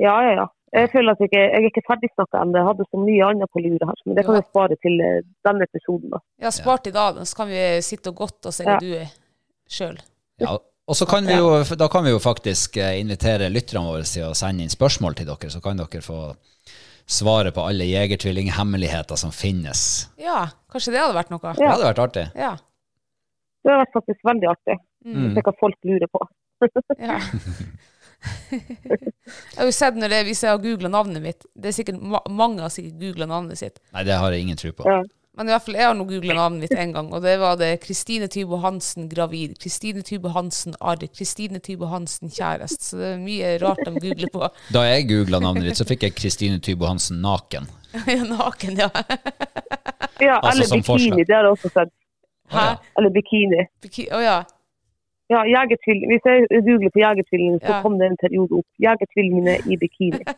Ja, ja, ja. Jeg føler at jeg, ikke, jeg er ikke ferdig snakka ennå. Jeg hadde så mye annet på lure her. Men det kan jeg spare til eh, denne episoden. da. Ja, spart i dag, så kan vi sitte og godte oss Ja. enn du er sjøl. Ja. Og så kan vi jo, da kan vi jo faktisk eh, invitere lytterne våre til å sende inn spørsmål til dere, så kan dere få svare på alle jegertvillinghemmeligheter som finnes. Ja, kanskje det hadde vært noe? Det hadde vært artig. Ja. Det hadde vært faktisk veldig artig. Mm. Det kan folk lure på. ja. jeg har jo sett når det, hvis jeg har googla navnet mitt Det er sikkert Mange har sikkert googla navnet sitt. Nei, det har jeg ingen tro på. Ja. Men i hvert fall, jeg har nå googla navnet mitt en gang, og det var det Kristine Tybo Hansen gravid. Kristine Tybo Hansen arr. Kristine Tybo Hansen kjæreste. Så det er mye rart de googler på. Da jeg googla navnet ditt, så fikk jeg Kristine Tybo Hansen naken. Ja, Naken, ja. Ja, Altså, eller bikini. Det har jeg også sett. Hæ? Eller bikini. Biki- oh, ja. Ja, jegertvilling. Hvis jeg googler på jegertvillingen, så Ja. kom det en periode opp. Jegertvillingene i bikini.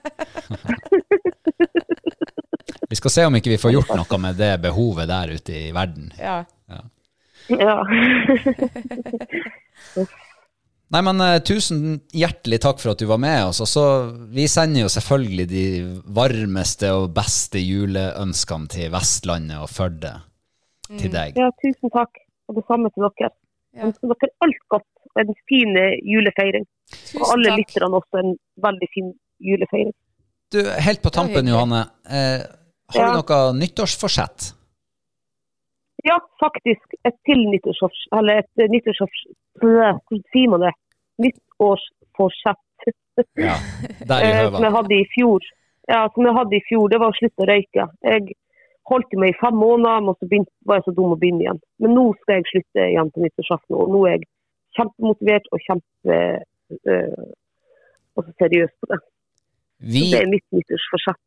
Vi skal se om ikke vi får gjort noe med det behovet der ute i verden. ja. Ja. Nei, men uh, tusen hjertelig takk for at du var med oss. Og så, vi sender jo selvfølgelig de varmeste og beste juleønskene til Vestlandet og Førde til deg. ja, tusen takk. Og det samme til dere. Ja. Ønsker dere alt godt og en fin julefeiring. julefeiring. Og alle lytterne også en veldig fin julefeiring. Du, helt på tampen. Johanne. Eh, har Ja. du noe nyttårsforsett? Ja, faktisk. Et til nyttårsforsett. Eller et nyttårsforsett. Hvordan sier man det? Nyttårsforsett. Ja, der i høva. som jeg hadde i fjor. Ja, som jeg hadde i fjor, det var å slutte å røyke. Jeg holdt meg i fem måneder, men så var jeg så dum å begynne igjen. Men nå skal jeg slutte igjen på nyttårsaften, og nå er jeg kjempemotivert og kjempe øh, og så seriøs på det. Vi, Det er mitt nyttårsforsett.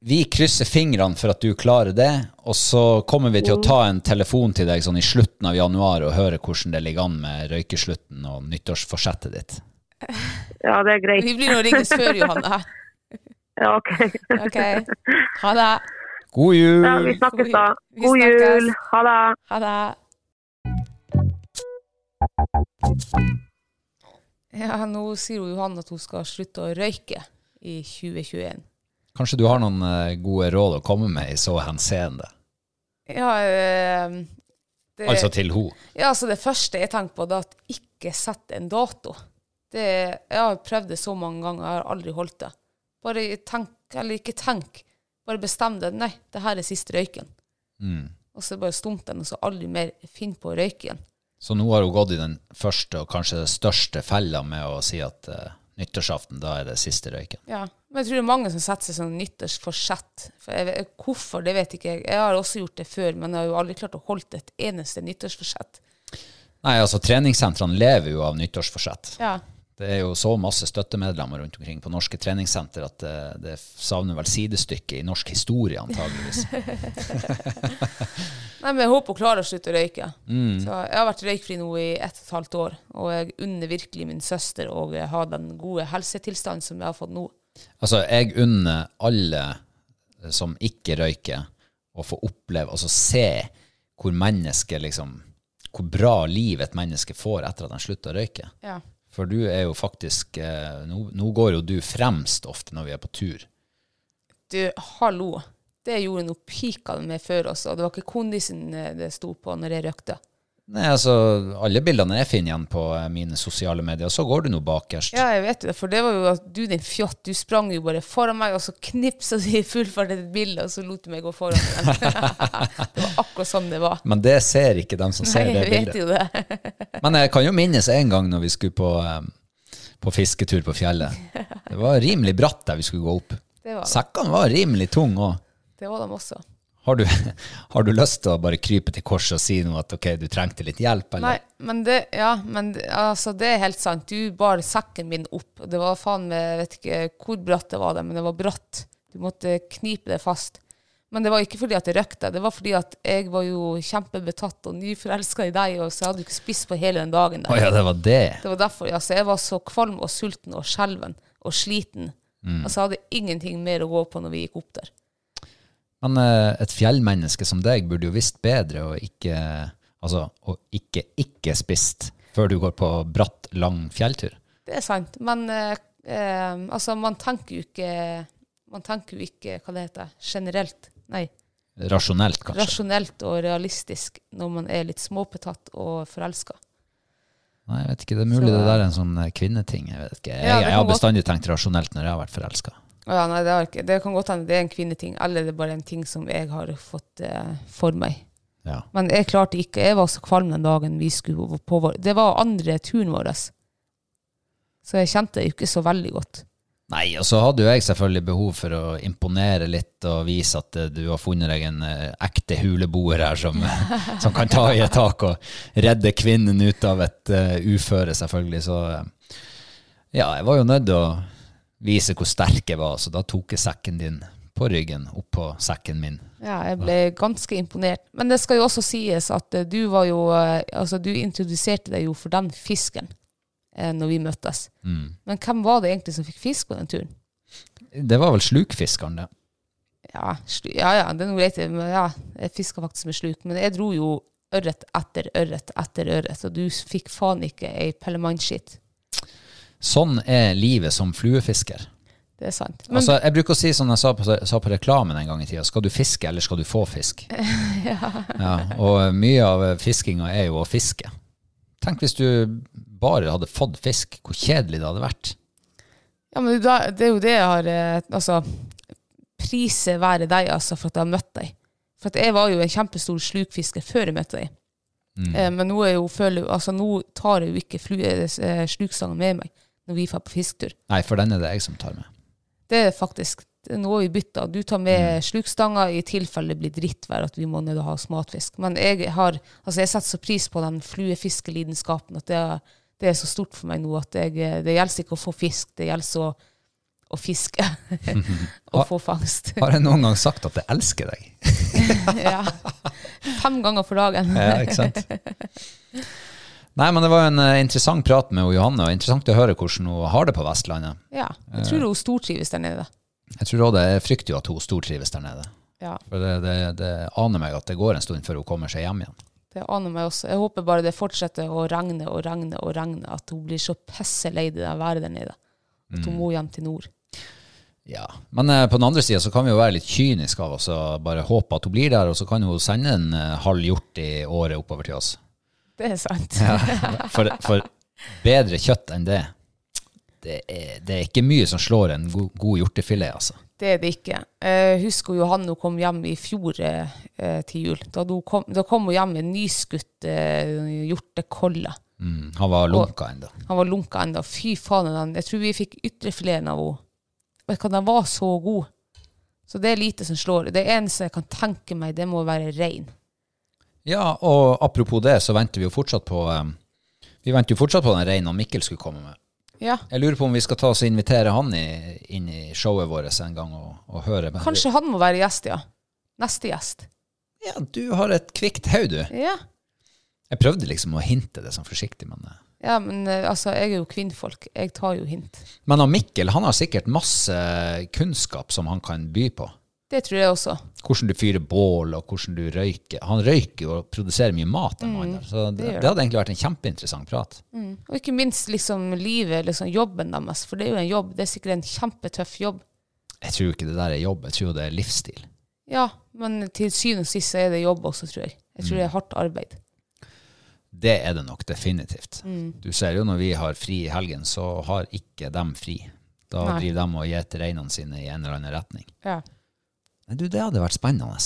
Vi krysser fingrene for at du klarer det, og så kommer vi til å ta en telefon til deg sånn i slutten av januar og høre hvordan det ligger an med røykeslutten og nyttårsforsettet ditt. Ja, det er greit. Vi blir nå ringes før, Johanne. Ja, OK. Ok. Ha det. God jul! Ja, vi snakkes da. God jul. Ha det. Ha det. Ja, nå sier hun Johanne at hun skal slutte å røyke i 2021. Kanskje du har noen eh, gode råd å komme med i så henseende? Ja, eh, det, Altså til ho. ja, altså det første jeg tenker på, er at ikke sett en dato. Det, jeg har prøvd det så mange ganger, jeg har aldri holdt det. Bare tenk, eller ikke tenk, bare bestem det. Nei, det her er siste røyken. Mm. Og så bare stump den, og så aldri mer finn på å røyke igjen. Så nå har hun gått i den første og kanskje største fella med å si at uh, nyttårsaften, da er det siste røyken. Ja, men jeg tror det er mange som setter seg sånn nyttårsforsett. For jeg vet, hvorfor, det vet ikke jeg. Jeg har også gjort det før, men jeg har jo aldri klart å holde et eneste nyttårsforsett. Nei, altså treningssentrene lever jo av nyttårsforsett. Ja. Det er jo så masse støttemedlemmer rundt omkring på norske treningssenter at det, det savner vel sidestykke i norsk historie, antageligvis. Nei, men jeg håper hun klarer å slutte å røyke. Så jeg har vært røykfri nå i ett og et halvt år, og jeg unner virkelig min søster å ha den gode helsetilstanden som jeg har fått nå. Altså, jeg unner alle som ikke røyker, å få oppleve, altså se hvor mennesket liksom Hvor bra liv et menneske får etter at han slutter å røyke. Ja. For du er jo faktisk eh, nå, nå går jo du fremst ofte når vi er på tur. Du, hallo. Det gjorde nå pika med før også, og det var ikke kondisen eh, det sto på når jeg røykte. Nei, altså, alle bildene jeg finner igjen på eh, mine sosiale medier, så går du nå bakerst. Ja, jeg vet det, for det var jo at du din fjott, du sprang jo bare foran meg, og så knipsa du i full fart et bilde, og så lot du meg gå foran deg. det var akkurat sånn det var. Men det ser ikke dem som Nei, ser det jeg vet jo det. Men jeg kan jo minnes en gang når vi skulle på, eh, på fisketur på fjellet. Det var rimelig bratt der vi skulle gå opp. Det var, Sekkene var rimelig tunge òg. det var de også. Har du, har du lyst til å bare krype til korset og si noe at ok, du trengte litt hjelp, Nei, men det, ja, men altså, det er helt sant. Du bar sekken min opp. Det var faen meg, jeg vet ikke hvor bratt det var, det, men det var bratt. Du måtte knipe det fast. Men det var ikke fordi at jeg røkte, det var fordi at jeg var jo kjempebetatt og nyforelska i deg, og så hadde du ikke spist på hele den dagen. Der. Oh, ja, det var det. Det var derfor, altså, jeg var så kvalm og sulten og skjelven og sliten. Altså, jeg hadde ingenting mer å gå på når vi gikk opp der. Men eh, et fjellmenneske som deg burde jo visst bedre og ikke Altså, og ikke ikke spist før du går på bratt, lang fjelltur. Det er sant. Men eh, eh, altså, man tenker jo ikke Man tenker jo ikke, hva det heter, generelt. Nei, Rasjonelt, kanskje. rasjonelt og realistisk når man er litt småpetatt og forelska. Nei, jeg vet ikke, Det er mulig Så- det der er en sånn eh, kvinneting. Jeg vet ikke. Jeg, Ja, jeg har bestandig tenkt rasjonelt når jeg har vært forelska. Ja, nei, det, ikke, det kan godt hende det er en kvinneting, eller det er bare en ting som jeg har fått eh, for meg. Ja. Men jeg klarte ikke. Jeg var så kvalm den dagen vi skulle på vår Det var andre turen vår. Så jeg kjente det ikke så veldig godt. Nei, og så hadde jo jeg selvfølgelig behov for å imponere litt og vise at eh, du har funnet deg en eh, ekte huleboer her som, som kan ta i et tak og redde kvinnen ut av et uh, uføre, selvfølgelig. Så ja, jeg var jo nødt til å vise hvor sterk jeg var, så da tok jeg sekken din på ryggen, opp på sekken min. Ja, jeg ble ganske imponert. Men det skal jo også sies at eh, du var jo eh, Altså, du introduserte deg jo for den fisken eh, når vi møttes. Men hvem var det egentlig som fikk fisk på den turen? Det var vel slukfiskeren, det. Ja, slu, ja, ja, det er noe greit. Ja, jeg fiska faktisk med sluk. Men jeg dro jo ørret etter ørret etter ørret, og du fikk faen ikke ei pellemannskitt. Sånn er livet som fluefisker. Det er sant. Men altså, jeg bruker å si som jeg sa på, sa på reklamen en gang i tida, skal du fiske, eller skal du få fisk? ja. Og mye av fiskinga er jo å fiske. Tenk hvis du bare hadde fått fisk, hvor kjedelig det hadde vært. Ja, men det er jo det jeg har eh, Altså, priset være deg, altså, for at jeg har møtt deg. For jeg var jo en kjempestor slukfisker før jeg møtte deg. Eh, men nå, jo, føler, altså, nå tar jeg jo ikke flu, eh, slukstanga med meg når vi drar på fisketur. Nei, for den er det jeg som tar med. Det er faktisk har vi bytter. Du tar med slukstanga i tilfelle det blir drittvær at vi må ned og ha smatfisk. Men jeg har, altså jeg setter så pris på den fluefiskelidenskapen at det er, det er så stort for meg nå at jeg, det gjelder ikke å få fisk, det gjelder å, å fiske og få fangst. Har jeg noen gang sagt at jeg elsker deg? ja. Fem ganger for dagen. Ja, ikke sant? Nei, men det var en uh, interessant prat med Johanne, og interessant å høre hvordan hun har det på Vestlandet. Ja, jeg tror hun stortrives der nede. Jeg tror også det, jeg frykter jo at hun stortrives der nede. Ja, For det, det, det aner meg at det går en stund før hun kommer seg hjem igjen. det aner meg også. Jeg håper bare det fortsetter å regne og regne og regne, at hun blir så pisselei det der været der nede. At hun må hjem til nord. Ja, Men eh, på den andre sida så kan vi jo være litt kyniske av oss og bare håpe at hun blir der, og så kan hun sende en eh, halv hjort i året oppover til oss. Det er sant. For, for bedre kjøtt enn det, det er, det er ikke mye som slår en god, god hjortefilet, altså. Det er det ikke. Jeg husker Johanne kom hjem i fjor eh, til jul. Da, kom, da kom hun hjem med nyskutt eh, hjortekolle. Mm, han var lunka ennå. Han var lunka ennå. Fy faen. Jeg tror vi fikk ytrefileten av henne. Vet du Den var så god. Så det er lite som slår. Det eneste jeg kan tenke meg, det må være rein. Ja, og apropos det, så venter vi jo fortsatt på eh, Vi venter jo fortsatt på den reinen Mikkel skulle komme med. Ja. Jeg lurer på om vi skal ta oss og invitere han i, inn i showet vårt en gang og, og høre. Kanskje han må være gjest, ja. Neste gjest. Ja, du har et kvikt hode, du. Ja. Jeg prøvde liksom å hinte det sånn forsiktig, men eh. Ja, men eh, altså, jeg er jo kvinnfolk. Jeg tar jo hint. Men han Mikkel han har sikkert masse kunnskap som han kan by på. Det tror jeg også. Hvordan du fyrer bål, og hvordan du røyker. Han røyker jo og produserer mye mat. Mm, mannen. Så det, Mm, det det hadde egentlig vært en kjempeinteressant prat. Og ikke minst liksom livet, liksom jobben deres. For det er jo en jobb. Det er sikkert en kjempetøff jobb. Jeg tror ikke det der er jobb, jeg tror det er livsstil. Ja, men til syvende og sist er det jobb også, tror jeg. Jeg tror det er hardt arbeid. Det er det nok definitivt. Mm. Du ser jo når vi har fri i helgen, så har ikke dem fri. Da Nei. driver de og gjeter reinene sine i en eller annen retning. Ja. Men du, det hadde vært spennende.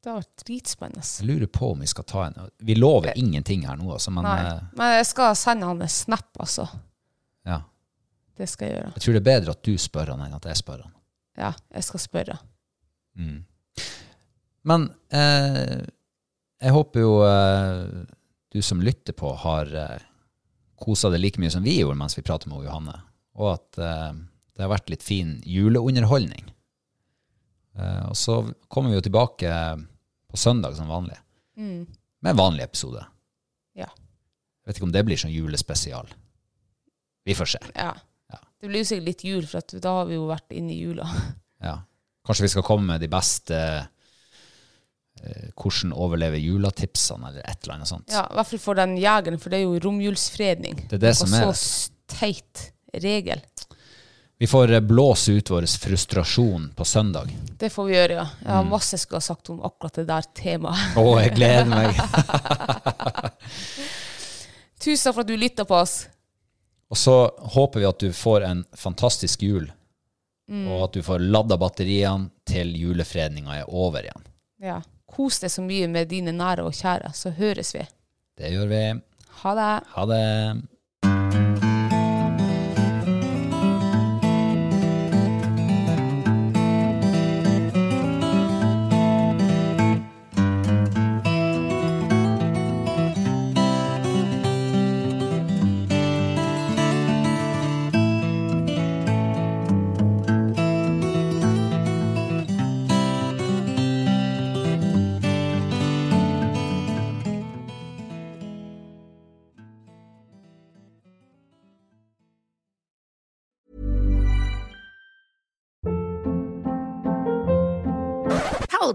Det hadde vært dritspennende. Jeg lurer på om vi skal ta en Vi lover ingenting her nå, altså, men Nei. eh, Men jeg skal sende han en snap, altså. ja. Det skal jeg gjøre. jeg tror det er bedre at du spør han enn at jeg spør han. Ja, jeg skal spørre. Mm. Men eh, jeg håper jo eh, du som lytter på, har eh, kosa deg like mye som vi gjorde mens vi pratet med Johanne, og at eh, det har vært litt fin juleunderholdning. Eh, og så kommer vi jo tilbake på søndag som vanlig, med en vanlig episode. Ja. Jeg vet ikke om det blir sånn julespesial. Vi får se. Ja. Ja. Det blir jo sikkert litt jul, for da har vi jo vært inne i jula. Ja. Kanskje vi skal komme med de beste eh, hvordan overleve julatipsene, eller et eller annet sånt. Ja, I hvert fall for den jegeren, for det er jo romjulsfredning. Det er det som er Og så teit regel. Vi får eh, blåse ut vår frustrasjon på søndag. Det får vi gjøre, ja. Jeg Mm. har masse jeg skulle ha sagt om akkurat det der temaet. Å, jeg gleder meg. Tusen takk for at du lytta på oss. Og så håper vi at du får en fantastisk jul, og at du får ladda batteriene til julefredninga er over igjen. Ja. Kos deg så mye med dine nære og kjære, så høres vi. Det gjør vi. Ha det. Ha det.